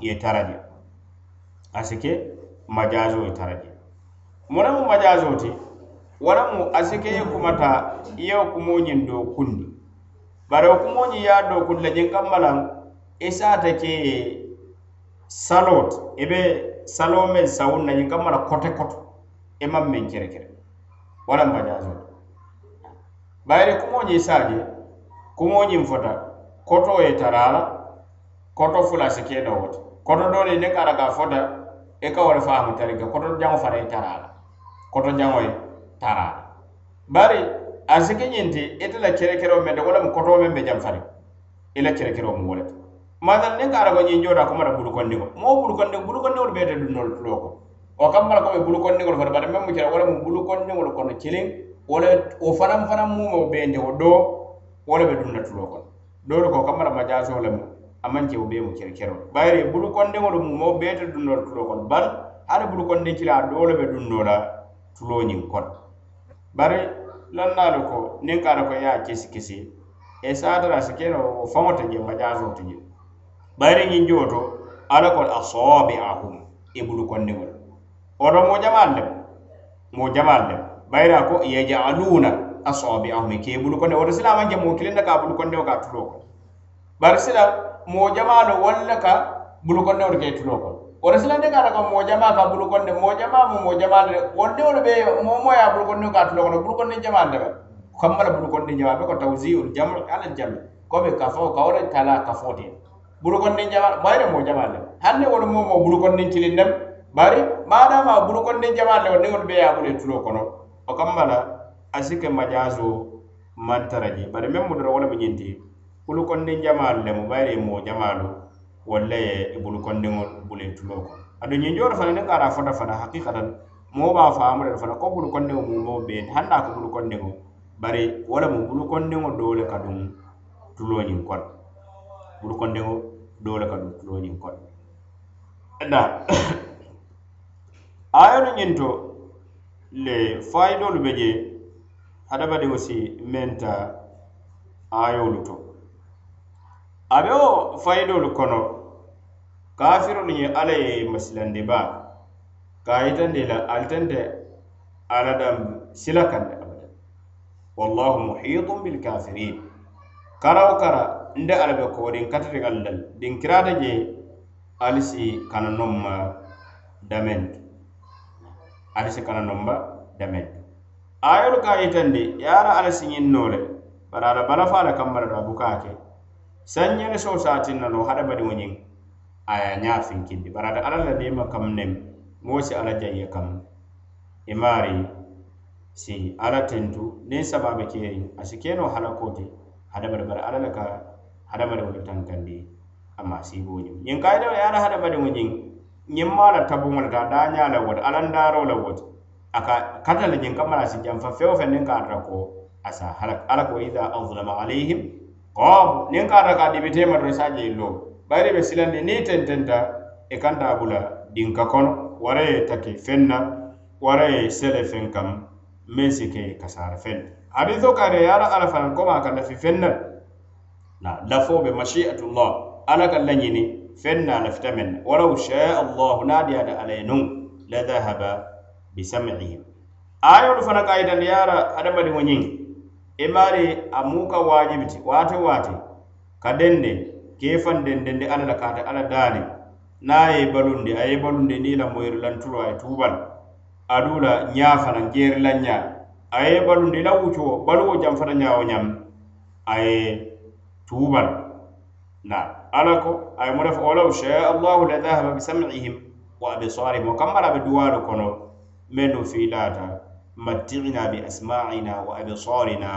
ye taraje asike majazo ye taraje monamu majazoti waramu asike ye kumata i ye do kundi. Bari wo kumo ñiŋ do kundi la ñiŋ kamma laŋ i saata ke ye saloo ti i be na ñiŋ kamma la kote koto. I maŋ kere. Kerekere waramu majaso ti bayiri kumo ñiŋ saaje fota koto ye tarala koto fula sike ke noo koto doolu ne ka a la ka fota i ka wo le faamu tari koto jaŋo fara i tarala. kotoñaŋoy tara. Bari a si ke ñinti ite la kerekero mende wo lemu koto meŋ be janfari i la kerekero mu wo le ti masal niŋ ka araba ñinjooto a komata bulukondiŋo moo bulukondi bulukondiŋolu bee te dunnolu tuloo ko. Wo kambala komi bulukondiŋolu fana bari meŋ mu kera wo lemu bulukondiŋolu kono kiliŋ wo le wo fanaŋ fanaŋ mumo bee nje wo doo wo le be dunna tuloo kono. Doolu ko kambala majaasoo lemu a maŋ ke wo bee mu kerekero bayiri bulukondiŋolu mumo bee te dunnolu tuloo kono. Bari hali bulukondiŋ kila a doo le be dunnoo la tuloo ñiŋ kono bari lonnaalu ko niŋ ka a ko ye a kesi kesi e saatara si keno o faŋo te je majaasoo te je. Bari ñiŋ joo to ala ko a soobi ahum i e bulu kondiŋol woto moo jamaal lem moo jamaal lem bayira ko yajaaluna asoobi ahum e ke i bulu konde woto sila man je moo kiliŋ ka a bulu kondewo ka a tuloo kono bari sila moo jamaalo wolu le ka bulu kondewo ke tuloo kono wora silande kata ko moo jamaa fa bulu konde moo jamaa mo moo jamaa de wondiwolu ɓe momoya bulu konde ka tulo kono bulu konde jamaa de kammala bulu konde jamaa ɓe ko tawziul jam ala jami koɓe kafo kawre tala kafote bulu konde jamaa ɓayre moo jamaa de hanne wolu momo bulu konde cilin dem bari madama bulu konde jamaa de ni wolu ɓe ya bule tulo kono. O kammala asike majaso mantaraji. Bari men mudora wala ɓe ñinti. Bulu jamal jamaa lemu ɓayre mo jamalu walla ye i bulu kondiŋol bulu i tuloo kono aduŋ ñiŋ fana niŋ ka fota fana hakikatan moo be a faamu le fana ko bulu kondiŋo mu moo beeni hani ko bulu kondiŋo bari wo lemu bulu kondiŋo doo le ka duŋ tuloo ñiŋ kono bulu kondiŋo doo le ka duŋ tuloo ñiŋ kono da ayolu ñiŋ to le fayidoolu be je hadamadiŋo si menta ayolu to. A be wo fayidoolu kono kafirolu ñe alla ye masilandi ba. Ka yitandi la alitante ala dam sila kande abada wallahu muhitum bilkafirin karaw kara nde ala be koodin katariŋal lal din kirata je ali si kana nomma damentu ali si kana nomba damentu ayolu ka yitandi yara ala siñin no le bari ala balafa la kambala do abuka ke sanñene so satinna no hadamadiŋo ñiŋ aya ñaa finkindi barada ala la deema kam nem moo si alla janye kam. I si ala tentu niŋ sababe be keeriŋ a si keenoo halakoo ti hadamadiŋ bari alla le ka hadamadiŋo le tankandi a maasiiboo ñiŋ ñiŋ kayidawo ye alla hadamadiŋo ñiŋ ñiŋ maa la tabuŋo le ti a daañaa la wo ala alla la wo ti a ka kata le ñiŋ kamma si janfa feŋ wo feŋ niŋ ka a tara ko a sa ko ida azlama alayhim qaamu niŋ ka a tara ka a dibiteema doroŋ i loo bayiri be silandi niŋ tententa i kanta bula dinka kono wara ye take feŋ na wara ye sele feŋ kam meŋ si ke kasaara feŋ hadiso kare de ye ala ala fanaŋ koma a ka lafi feŋ na na lafoo be mashiatullah ala ka lañini feŋ na lafita meŋ na waraw shaa allahu niŋ a diyaata ala ye nuŋ la dhahaba bisamihim ayolu fana ka yitandi ye ala hadamadiŋo ñiŋ i e maari a muka waajibi ti waati waati ka dende kefanden den de ala la kaata alla daali niŋ ye balundi a ye balundi ni la moyiru lanturo a ye tuuba la aduŋ la ñaa fanaŋ jeeri la ñaa a ye balundi la wuccoo baluwo jaŋ fata ñaa wo ñaŋ a ye tuuba na ala ko ay mo def ne fo walaw shaa allahu la dahaba bisamihim wa abisarihim wo kamma be duwaalu kono mennu fiilaata. Matti'ina bi asma'ina wa absarina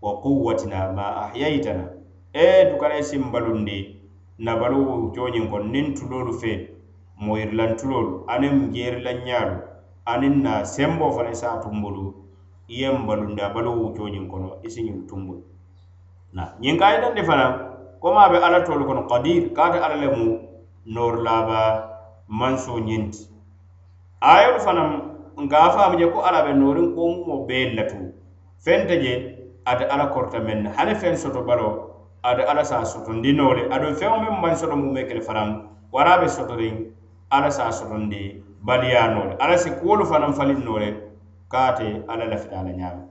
wa quwwatina ma ahyaytana e dukana i sin balundi nabalu jooñiŋ ko niŋ tuloolu fe moyirilantulolu aniŋ jeerilanñaalu anin na sembo fana sa tumbulu i balundi a balu jooñiŋ kono isiñin tumbulu na ñiŋ ka yitandi e fanaŋ komi a be alla tolu kono kadir ka ate alla le mu nooru laaba manso ñinti ayolu fanaŋ nka faamu je ko alla be nooriŋ ko mumo bee le tu je ate alla korta meŋ na hani feŋ soto baloo ate ala sa sotondi noo le aduŋ feŋo meŋ maŋ soto mume kele fanaŋ wara be sotoriŋ ala sa sotondi baliyaa le ala si kuwolu fanaŋ faliŋ noo le ka ala lafita a la ñaama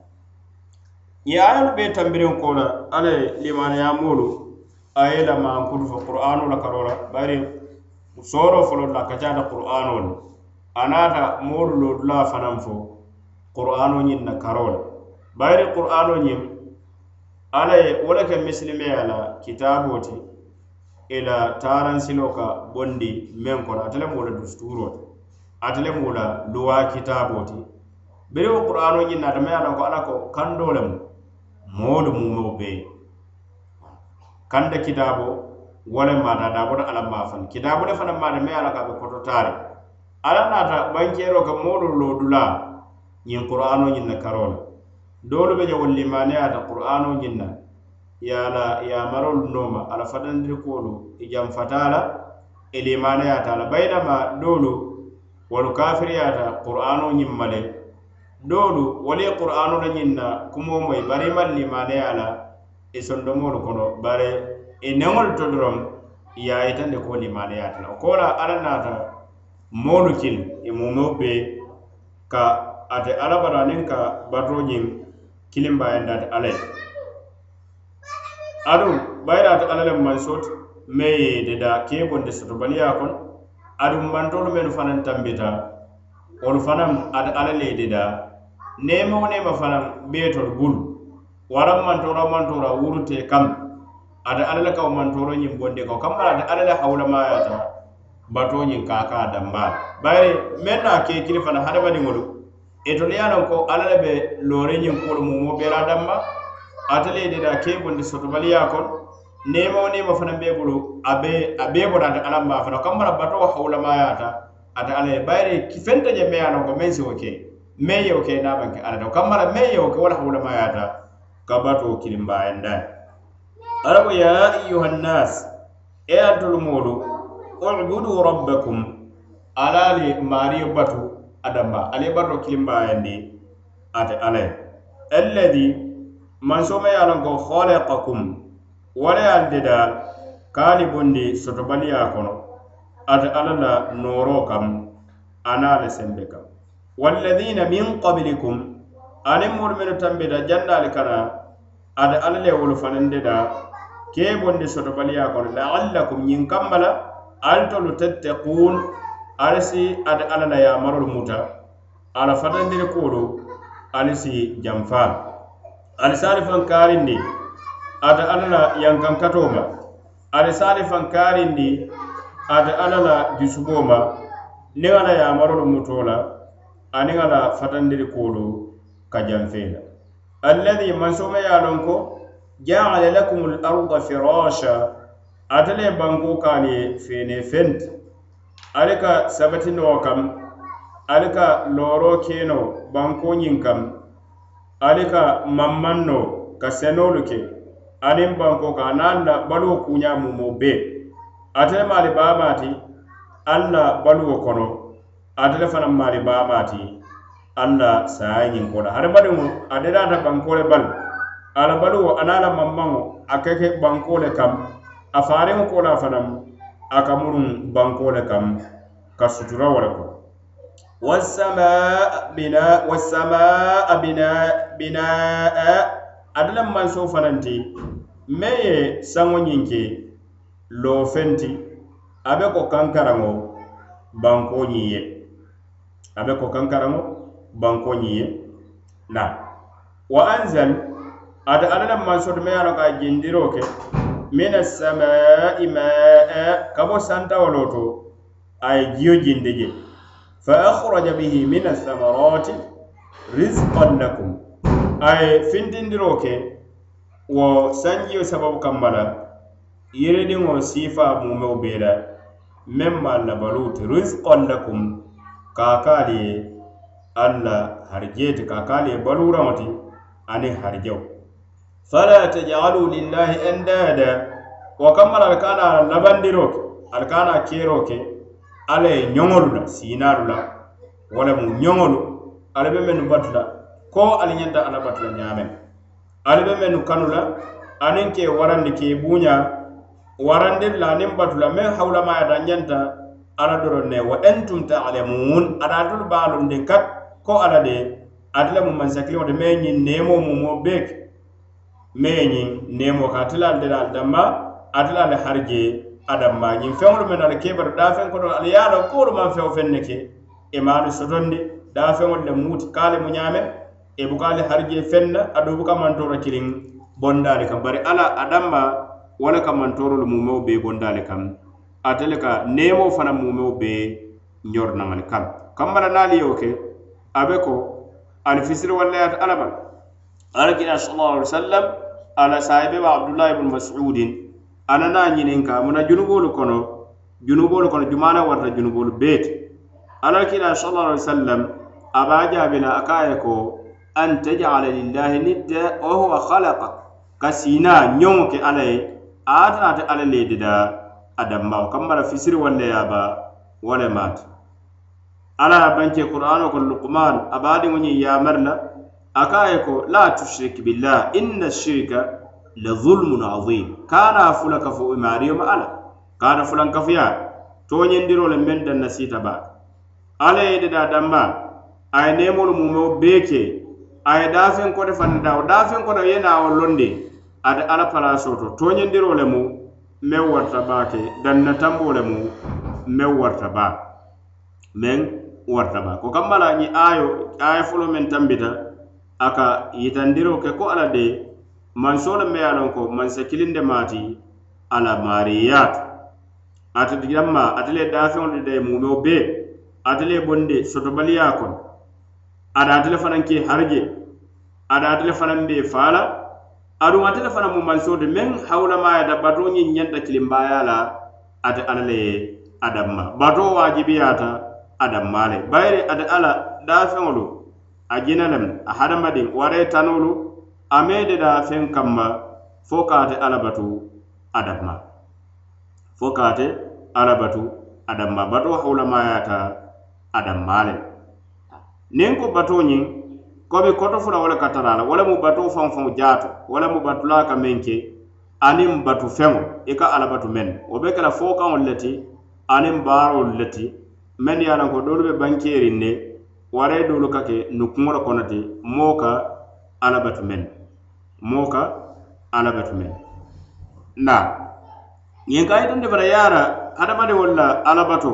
ye ayolu be tambiriŋ ko la ala ye limanayamoolu a ye lamankutu fo qur'ano la karoo la bari sooro folo la kacata ka caata qur'ano le a naata moolu loodulaa fanaŋ fo qur'ano ñiŋ na karoo la bayiri qur'ano ñiŋ alla ye wo le ke misilimeya la kitaaboo ti i la taransiloo ka bondi meŋ kono. Ate le mu wo la dusituuroo ti ate le mu la luwa kitaaboo ti. Biri wo qur'ano ñiŋ naata meŋ ye a loŋ ko alla ko kandoo lemu moolu mumeo bee kanda kitaabo wo le maata daa bota alla maa fani. Kitaabo le fanaŋ maata meŋ ye a loŋ ko a be koto taari. Alla naata bankeeroo ka moolu loo dulaa ñiŋ qur'ano ñiŋ na karoo la. doolu be je wolu limaneyaata qur'ano ñiŋ na ye a la yamarolu nooma a la fatandiri i e janfata la i e limaneyaata a la bayinama doolu wolu kafiriyaata qur'ano ñiŋ ma le doolu wolu ye qur'ano la ñiŋ na kumoo moyi bari i maŋ limaneya la i sondomoolu kono bari i neŋolu to doroŋ ye a yitandi ko limaneyaata la. Ko la alla naata moolu kili i e mumoo bee ka ate alla bara niŋ ka batoo ñiŋ kilimbayandi ate alla ye aduŋ bayira ate alla le mansooti meŋ ye deda kee bondi sotobaliya kono aduŋ mantoolu mennu fanaŋ tambita wolu fanaŋ ate alla le ye deda neema wo neema fanaŋ beetolu bulu waraŋ mantoora mantoora wurute kam. Ate alla le ka wo mantooro ñiŋ bondi ko kamma ate alla le hawulamayata batoo ñiŋ kaaka dambaa bayiri meŋ ke kili fanaŋ hadamadiŋolu itolu ye a loŋ ko alla le be loori ñiŋ kuolu mumo bee la damba ate le deda ke bondi sotobaliya kono neema wo neema fanaŋ bee bulu a be a bee bota ate alla maa fanaŋ kamma la batoo hawulamayata ate alla ye bayiri fenta je meŋ a loŋ ko meŋ si wo ke meŋ ye wo ke naa baŋ ke alla to kamma la meŋ ye wo ke wo le hawulamayata ka batoo kilimbayandani ala ko ya ayuha nnas e antolu moolu ubudu rabbakum ala le maariyo batu adamba ala ye bato kilimbayandi ate ala ye alladi mansoma ye a lon ko khalaqakum wala ye al deda kaali bondi sotobaliya kono ate ala la nooro kam ana le sembe kam. Walladina min qablikum aniŋ moolu menu tambita jannaali kana ate ala le wolu fanaŋ deda ke bondi sotobaliya kono laallakum ñiŋ kamma la ali tolu tettequun ali si ate alla la yamarolu muta ala fatandiri kuolu ali si janfa ali si ali faŋ ate alla la yankankatoo ma ali si ali faŋ ate alla la jusuboo ma niŋ ala yamarolu mutoo la aniŋ ala fatandiri kuolu ka janfee la alladi mansoma ye a loŋ ko jaala lakum l arda firasha ate le banko kaali ye feene fenti. ali ka sabatinoo kam ali ka looroo keno bankoo ñiŋ kam ali ka mammannoo ka senolu ke aniŋ banko ka anaŋ na baluwo kuña mumo bee ate le maali baamaati alla la baluwo kono. Ate le fanaŋ maali baamaati alla ali la saya ñinko la hadamadiŋo ate daata bankoo le bali ala baluwo aniŋ la mammaŋo a ka ke bankoo le kam. A faariŋo ko la fanaŋ a ka muruŋ banko le kam ka sutura wo le ko. Wasamaa binaa ate le manso fanaŋ ti meŋ ye saŋo ñiŋ ke loo feŋ ti a be ko kankaraŋo banko ñiŋ ye a be ko kankaraŋo banko ñiŋ ye na. Wa anzal ate ala le mansoto meŋ ye a loŋ ka a jindiroo ke. Mina samai maa ka bo santawolo to a ye jiyo jindi je fa akhraja bihi min athamarati rizqan lakum. A ye fintindiroo ke wo sanjiyo sababu kamma la yiridiŋo siifa mumeo bee la meŋ maŋ la baluu ti rizqan lakum. Kaakaali ye alla harijee ti kaakaali ye baluuraŋo ti aniŋ harijawo fala tajalu lillahi andada. Wo kammala ali kana labandiro ke ali kana kero ke alla ye ñoŋolu la siinalu la wala mu ñoŋolu ali be mennu batu la ko ali ñanta alla batu la ñaameŋ ali be mennu kanu la aniŋ ke warandi ke buuña warandin la aniŋ batu la meŋ hawulamayata ñanta alla doroŋ ne wa antum taalamuun ada atolu baalundin kat ko alla de ate le mu mansakiliŋo de meŋ ñiŋ neemoo mumo bee ke meye ñiŋ neemo ka ate laalu de la danma ate laalu harje adamma ñiŋ feŋolu meŋ ala keebatu daafeŋ koto ala ye a loŋ kuwolu maŋ feŋo feŋ ne ke i maalu sotondi daafeŋolu le muuti kaale mu ñaame e i buka ale harje feŋ na aduŋ buka mantoro kiliŋ bondaali kaŋ bari ala adamma wo le ka mantorolu mumeo bee bondaali kaŋ ate le ka neemoo fanaŋ mumeo bee ñoru naŋali kaŋ kambala naali yewo ke a be ko ali fisiri wallayaata ala ma ala kila sallallahu alaihi wasallam ala sahibe ba abdullahi ibn mas'udin ana na ñinin ka muna junubolu kono junubolu kono jumana warta junubolu beeti ala kila sallallahu alaihi wasallam aba jaabila akaye ko an tajala lillahi nidda wa huwa khalaqa kasina ñoŋo ke alla ye aatanate alla le dida a dambawo fisiri walle yaba wale maati ala banke qur'ano ko luqman abadi ngoni yamar la akaye ko la tushrik billah inna shirka la zulmun azim. Kana fula kafo imariyoma ala kana fulan kafiya to nyen diro le men dan nasita ba. Ala ye de da damma ay nemol mu mo beke ay dafen ko defan da dafen ko ye na wo londe ada ala palaso to nyen diro le mu me warta ba ke danna tambo le mu me warta ba. Men warta ba. Ko kamma ni ayo ay fulo men tambita aka yitandiro ke ko ala de mansole me ye lon ko mansa kilinde maati ala maariyaatu ate jamma ate le daafeŋolu de day mumeo bee ate le bonde sotobaliyaa kono ada ate le fanaŋ ke harje ada ate le fanaŋ be faala. Aduŋ ate le fanaŋ mu mansoo de meŋ hawulamaya da batoo ñiŋ ñanta kilimbaaya la ate ala le ye adamma. Bato wajibiyata adamma le bayiri ate ala daafeŋolu a jina lem a hadamadin wara tanolu a mede da feŋ kamma fo kate ate batu adamma. Fo kate ate batu adamma. Bato hawulamayata adamma le niŋ ko batoo ñiŋ komi koto fula wala katarala wala mu bato faŋo faŋo jaato wala mu batula ka meŋ ke aniŋ batu feŋo i ka alla batu meŋ wo be ke fo kaŋolu le ti aniŋ baarolu le ti meŋ ye a loŋ ko doolu be bankeeriŋ ne waraye doolu ka ke nu kuŋo kono ti moo ka alabatu meŋ moo ka alabatu meŋ ndaa ñiŋ ka yitandi fana ye a ra hadamadiŋolu la alabato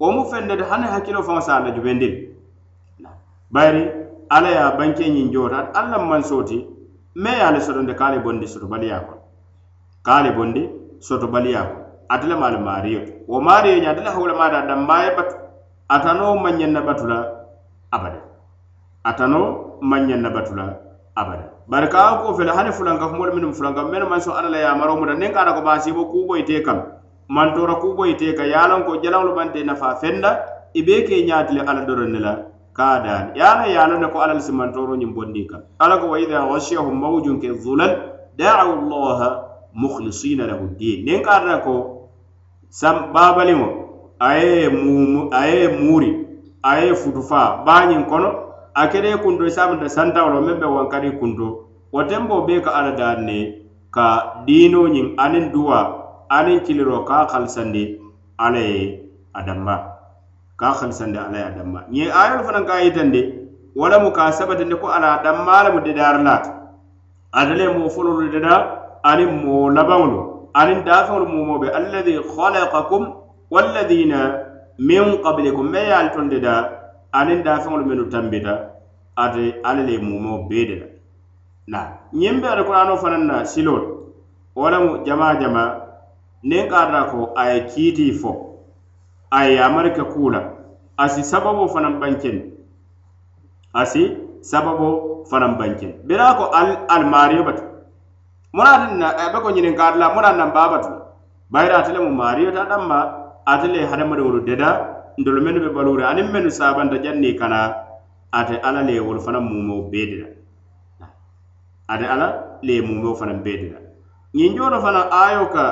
wo mu feŋ ne ti hani hakkilo faŋo se a la jubendil bayiri alla ye a banke ñiŋ joota alla la mansoo ti meŋ ye a le sotondi ka a le bondi sotobaliya kono ka a le bondi sotobaliya kono ate le maali maario to wo maario ñe ate le hawulamaata a danmaaye batu. Ata noo maŋ ñeŋ na batu la abada atano manya batula abada bari ka ko fele hani fulanka fumol minum fulanka men man so ala la yamaro muda nen kara ko basibo kubo ite kam man ku kubo ite ka yalan ko jalanlu bante nafa fenda ibe ke nyaatile ala doron la ka ya yala yala ne ko alal ro nyim bondi ka ala ko waida ida mawjun ke zulal da'u allaha mukhlisina lahu din nen ka ko sam babaliŋo aye muuri a ye futu faa baañiŋ kono a kede kunto isaabanta santaŋo meŋ be wankari kunto. Wo tenboo be ka alla daariŋ ne ka diinoñiŋ aniŋ duwa aniŋ kiliro ka halisandi alla ye a damma ka halisandi alla ye a damma ñiŋ ayolu fanaŋ ka yitandi wo lemu ka sabatindi ko alla a danmaa lemu dedaari laata ate le moo fololu dedaa aniŋ moo labaŋolu aniŋ daafeŋolu mumo be alladi halakakum walladina min qablikum me ye ali tonde da aniŋ daafeŋolu mennu tambita ate alla le mumo bee de la. Na ñiŋ be alkurano fanaŋ na silol wo lemu jama jama niŋ kaatata ko a ye kiitii fo a ye yamari ke kuu la a si sababo fanaŋ bankendi a si fanaŋ bankendi bira ko almaariyo batu. Munaati na a be ko ñiniŋ kaati la munaati naŋ baa batu bayira ate le mu maariyo ta damma ate le hadamadiŋolu deda ntolu mennu be baluuri aniŋ mennu saabanta janni kana ate ala le wolu fanaŋ mumo bee de la ate ala le mumo fanaŋ bee de la ñiŋ jooto fanaŋ ayo ka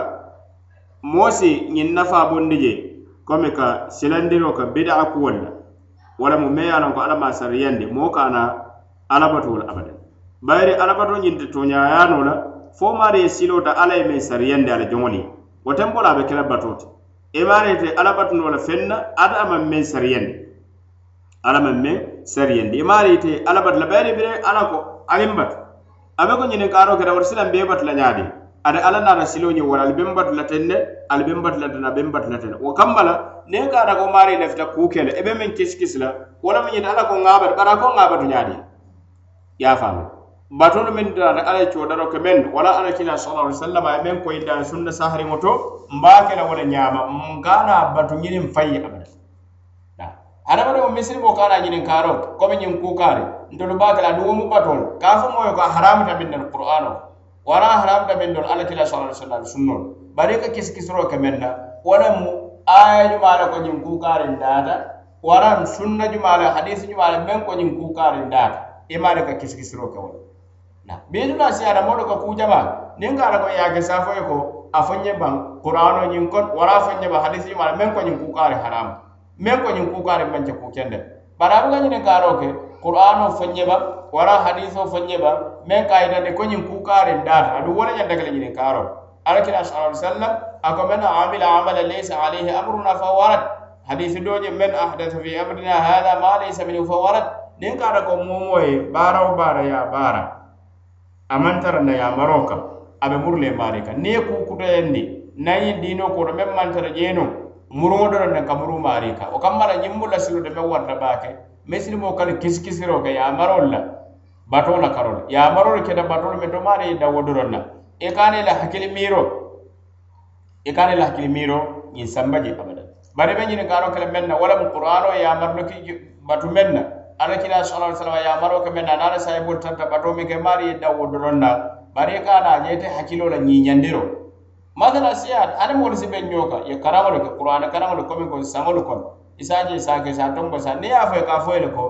moo si ñiŋ nafaa bondi je komi ka silandiro ka bidaa kuwol la wala mu me ye a loŋ ko alla maa sariyandi moo ka na alabatuwo la abada bayiri alabato ñiŋ te tooñaayaano la fo maari ye silota alla ye meŋ sariyandi ala joŋoli wo tempo la a be kela batoo ti ibarete alabatun wala fenna ada aman men sariyandi ala man men sariyandi imarete alabat la bayri bire ala ko alim bat abe ko ñinin karo keda wata silan be bat la ñaadi ada ala nana silo ñi wala al ben bat la tenne al ben bat la dana ben bat la tenne wo kambala ne ka ada ko mari lefta ku kele ebe men kis kis la wala men ala ko ngabat bara ko ngabatu ñaadi ya famu batolu meŋ na alla ye coodaro ke meŋ wala alla kila sallallahu alaihi wasallam ay meŋ dan sunna sahariŋo to mbake la wo le ñaama nkana batu ñiniŋ fayi abada hadamadiŋo misilimo kana ñiniŋ kaaro komi ñiŋ kuukaari ntolu baa ke la aduŋ wo mu batolu ka fo moyo ko a haramuta miŋ nal qur'ano. Wara haramuta miŋ dol alla kila sallallahu alaihi wasallam sunnol bari ka kisikisiro ke meŋ na wo lemu aya jumaa le ko ñiŋ kuukaariŋ daata waraŋ sunna jumaa le hadisi jumaa le meŋ ko ñiŋ kuukaariŋ daata i maa ka kisikisiro ke wo beni la siyada modo ka kujaba nin ka ra ko yake safo ko afonye ban qur'ano nyin kon wala afonye ba hadisi mala men ko nyin ku kare haram. Men ko nyin ku kare manje ku kende barabu ga nyin ka roke qur'ano fonye ba wala hadiso fonye ba men ka ida de ko nyin ku kare ndar adu wala nyin dagal nyin ka ro ala sallallahu alaihi wasallam ako men amila amala laysa alaihi amruna fa warad. Hadisi doje men ahdatha fi amrina hada ma laysa minhu fa warad. Nin ka ko momoye baraw bara ya bara amantara na tara nayamaroo kaŋ a be muru le maarii kaŋ niŋ ye kuu kutayandi naŋ ye diinoo koto meŋ maŋ tara jeenoo muruŋo do naŋ ka muru maarii kaŋ wo kamma la ñiŋ de meŋ warata baa ke misilimoo ka le kisikisiroo ke yaamarolu la batoo la karoo la yaamarolu keta batolu meŋ to maari ye dawo doroŋ na la hakil miro e kane la hakil miro ni sambaje abada. Bari i be ñininkaaroo ke le meŋ na walamu qur'anoo yaamarilo ki batu meŋ na ala kila sallallahu alaihi wasallam ya maro kamen na nana sai bol tanta bato mi ke mari dawo doronna bari kana jete hakilo la nyi nyandiro. Madala siya ala mo si ben nyoka ya karamo ke qur'ana karamo ko min ko samol ko isaje sa ke sa tombo sa ne ya fa ka fo ko.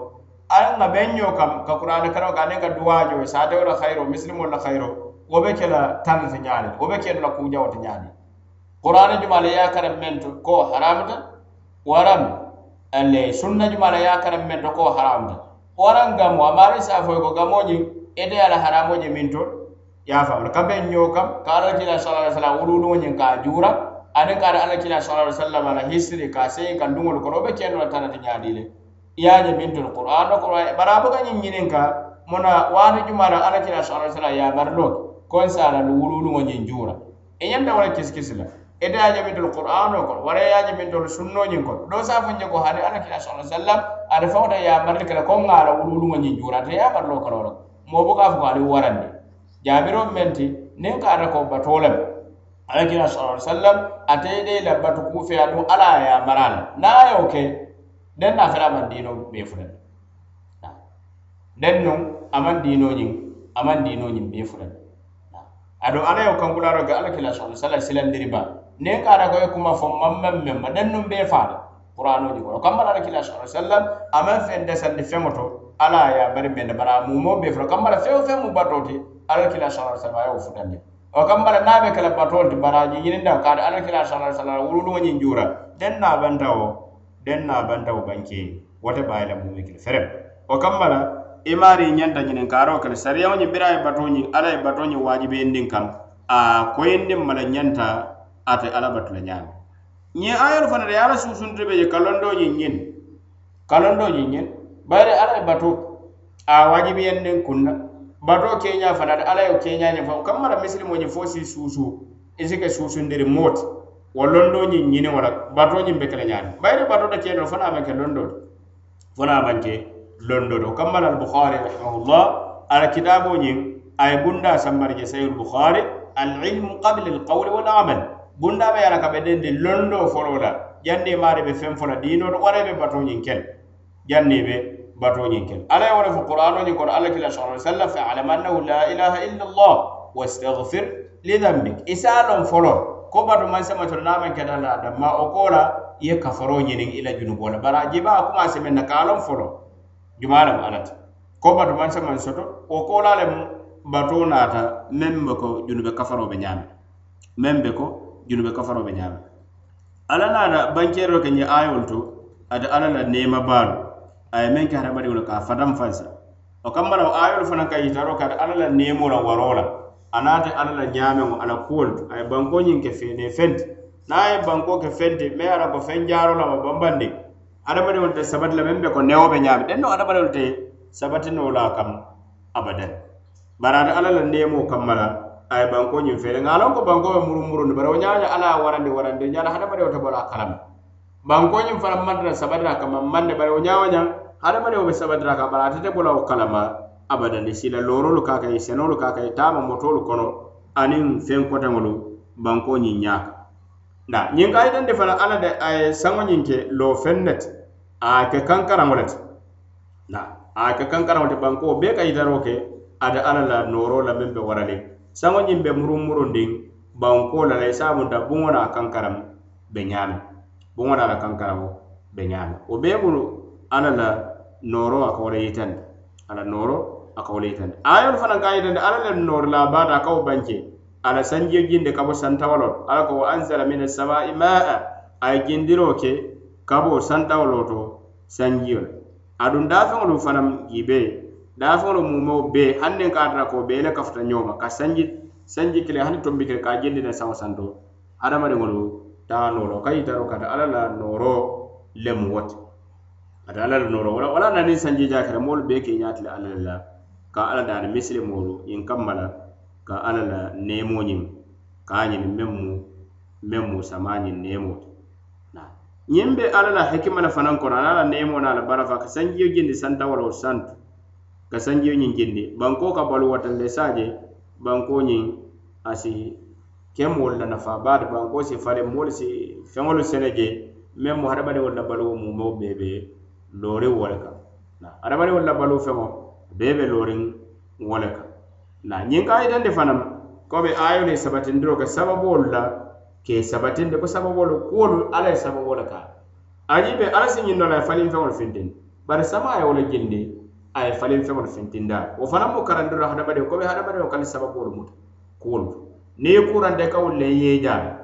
An na ben nyoka ka qur'ana karamo ka ne ka duwajo sa de wala khairo muslimo la khairo wo be kala tan fi nyaani wo be kala ku jawta nyaani qur'ana jumale ya karam mento ko haramta? Waram alle sunna jumala ya karam men to ko haramta waran gamo amari sa fo ko gamoji ede ala haramoji min to ya fa ka ben nyo kam ka ala kila sallallahu alaihi wasallam wulu ni ka jura ade ka ala kila sallallahu alaihi wasallam ala hisri ka se kan dungol ko be keno tan ta nyaadile ya je min to qur'an ko barabu ka nyin nyinin ka mona wani jumala ala kila sallallahu alaihi wasallam ya barlo kon sala wulu wulu ni jura e nyanda wala kiskisla ede ajamintol qur'an o kon wara yajamintol sunnoñin kon ɗo safo ko hade ala kila sa sallam ada ya yamarde kala ko ŋaala wulwuluŋo ñin jurata yamarlo kala wala mobo ka fo ko ali warandi jaabiro menti nin ka ata ko batolem ala kila sa sallam ate de la batu kufe a ɗum ala yamarala na yo oke, nden na fera man dino ɓe fulan. Nden non aman dinoñin aman dinoñin ɓe fulan. Aɗo ala yo kankulaɗo ga ala kila sa sallam silandiri ba ne kara ko kuma fo mamman men madan num be faala qur'ano di ko. Kambala ala kila sallallahu alaihi wasallam aman fen de sandi femoto ala ya bari men bara mu mo be fro kambala few fe mu batoti ala kila sallallahu alaihi wasallam ayo futande o kambala nabe kala batolti baraji yininda kada ala kila sallallahu alaihi wasallam wuludu nyin jura dan na bantawo dan na bantawo banke wote bayla mu mikil ferem. O kambala imari ñanta ñinin kaaro kele sariyaŋo ñiŋ bira ye bato ñiŋ ala ye bato ñiŋ waajibe yendiŋ kaŋ a koyindin mala ñanta ate ala batula ñaami ñiŋ ayolu fana de ye ala suusunti be je kalondoo ñiŋ ñiŋ kalondoo ñiŋ ñiŋ bayiri ala ye bato a waajibiyandiŋ kunna batoo keña fana de ala ye keña ñiŋ faŋ kammara misilimo ñiŋ fo si suusu i si ke suusundiri moo ti wo londoo ñiŋ ñiniŋo la batoo ñiŋ be kele ñaami bayiri bato de kenoo fana a maŋ ke londoo ti fana a maŋ ke londoo ti wo kammala albukhari rahimahullah ala kitaaboo ñiŋ a ye bunda sambari je sayul bukhari alilmu qabla alqawli wal amal bunda be yara kabe den de londo folo la janni mari be fem fola dino do wara be bato nyin kel janni be bato nyin kel ala ya wala fu qur'ano ni qur'an allah kila sallallahu alaihi wasallam fa alam annahu la ilaha illa allah wastaghfir li dhanbik isalon folo ko bato man sama to na man kedala da ma o kola ye kafaro nyin ila junubo la bara jiba kuma se men kalon folo jumalam alat ko bato man sama soto o kola le bato nata membe ko junube kafaro be nyame membe ko julube kafaro be ñaama alla naata bankeero ke ñe ayol to ate alla la neema baalu a ye meŋ ke hadamadiŋolu ka a fatan fansa. O kamma la o ayolu fanaŋ ka yitaro ka ate alla la neemo la waroo la a naate alla la ñaameŋo a la kuwolu to a ye banko ñiŋ ke feene fenti na a ye banko ke fenti meŋ ala ko feŋ jaaro la ma bambandiŋ hadamadiŋolu te sabati la meŋ be ko newo be ñaami denno hadamadiŋolu te sabatinoo la a kam abadan. Bari ate alla la neemoo kamma la aye banko ñiŋ fere ŋa ko banko be murumurundi bari wo ñaña ala ye warandi warandi ñala hadamadiŋo te bola kalama banko ñiŋ fanaŋ kama mande. Bari wo ñawo ñaŋ hadamadiŋo be sabatira ka bari ate te bola wo kalama abadani sila lorolu ka kay senolu ka kay tama motolu kono aniŋ feŋ koteŋolu banko ñiŋ ñaaka nda ka yitandi fana alla de a ye saŋo ke ne ti a ke kankaraŋo le na a ke kankaraŋo ti banko bee ka yitaro ke ate alla la nooro la meŋ be waraliŋ saŋo ñiŋ be muruŋ murundiŋ banko la la i se a munta buŋo na kankaraŋ be ñaame buŋo na la kankaraŋo be ñaame wo bee bulu alla la nooro a ka wo le yitandi alla nooro a ka wo le yitandi ayolu fanaŋ ka yitandi alla le noori la baata a ka wo banke ala sanjiyo jinde kabo santawolo ala ko wa anzala min assamai maa. A ye jindiro ke kabo santawolo to sanjiyo le aduŋ dafeŋolu fanaŋ jibe mumeo mumo be hanniŋ ka tara ko be le kafuta ñoma ka sanji sanji kile hani tombi kile ka jindi ne saŋo santo hadamadiŋolu taanolo ka yitaro kata alla la nooro lemu woti ata alla la nooro wala wala naniŋ sanji jakere moolu be ke ñaati le alla la. Ka alla daani misilimolu ñiŋ kamma la ka alla la neemo ñiŋ ka a ñini meŋ mu meŋ mu sama ñiŋ ti la hikima le fanaŋ kono alla la neemo na la barafa ka sanjiyo jindi santawalo santu ka sanjiyo ñiŋ jindi banko ka balu watande saje banko ñiŋ asi si ke moolu la nafa. Baata banko si fale moolu si feŋolu sene je meŋ mu hadamadiŋolu la baluwo mumo bee be looriŋ wo le kaŋ hadamadiŋolu la balu feŋo bee be looriŋ wo le kaŋ na ñiŋ ka yitandi fanaŋ komi ayolu ye sabatindiro ke sababoolu la ke sabatindi ko sababoolu kuwolu alla ye sababo le kaa aji be alla si ñiŋ no la ye faliŋ feŋolu fintindi bari sama ye wo le jindi a ye faliŋ feŋolu fintinda. Wo fanaŋ mu karandiro hadamadio komi hadamadio kali sababuwolu muta kuwolu niŋ i kuranta i ka wolu le ye jaara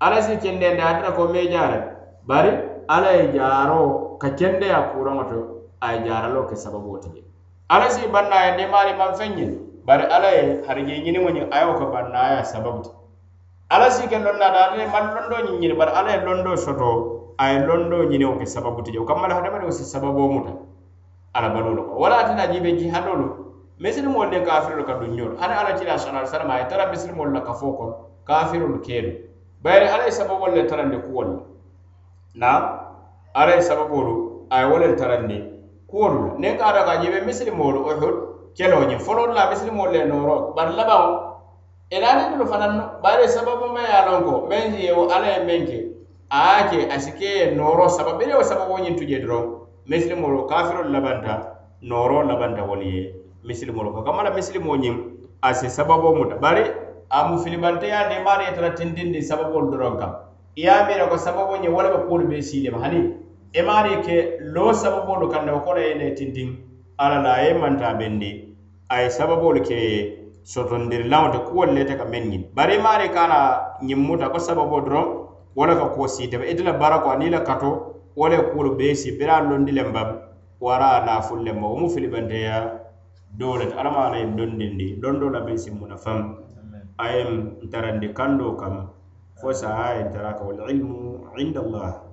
alla si kendende atata ko me jaara bari alla ye jaaro ka kendeya kuraŋo to a ye jaaralo ke sababuwo ti je. Alla si banna a ye demaari e maŋ feŋ ñiŋ bari alla ye harije ñiniŋo ñiŋ a ye wo ka bannaya sababu ti alla si ke lonnaata ata ye maŋ londo ñiŋ ñini bari alla ye londo soto a ye londo ñiniŋo ke sababu ti je. Wo kamma le hadamadiŋo si sababo muta. alabaluolu ko. Wala atina jibe jihandolu misilimolu de kafirolu ka dunñolu hani ala cila sala salama a ye tara misilimolu la kafo kono kafirolu keelu. Bayri ala ye sababolu le tarandi kuwolu la na ala ye sababolu a ye wo le tarandi kuwolu la. Niŋ ka ata ka jiibe misilimolu uhud keloo ñiŋ fololu la misilimolu le nooro bari labaŋo ilaanidolu e fanaŋ no bari sababu ma ye a loŋ ko meŋ ye wo ala ye meŋ ke a ye ke a si ke ye nooro sababu ila wo sababoo ñiŋ tuje doroŋ misilimolu kafirolu labanta nooro labanta wolu ye. Misilimolu ko kamala misilimoo ñiŋ a si sababoo muta. Bari a mu filibanteyaandi maari ye tara tindindi sababolu doroŋ kaŋ i ye a miira ko sababoo ñiŋ wo le be kuolu bee siilema hani? I maari ke loo sababolu kaŋ ne wo kono ye ne tintiŋ alla la a ye manta bendi. A ye sababoolu ke sotondirilaŋo te kuwolu le ka meŋ ñiŋ bari maari ka na ñiŋ muta ko sababo doroŋ wo le ka kuwo siitema ite la bara ko aniŋ la kato wo le kuolu bee si bira londi le ba wara naafulu len ma wo mu filibanteya doo le te alama ala ye londindi londo la meŋ si muna faŋ a ye ntarandi kandoo kam. Fo saa ye ntara ka walilmu inda allah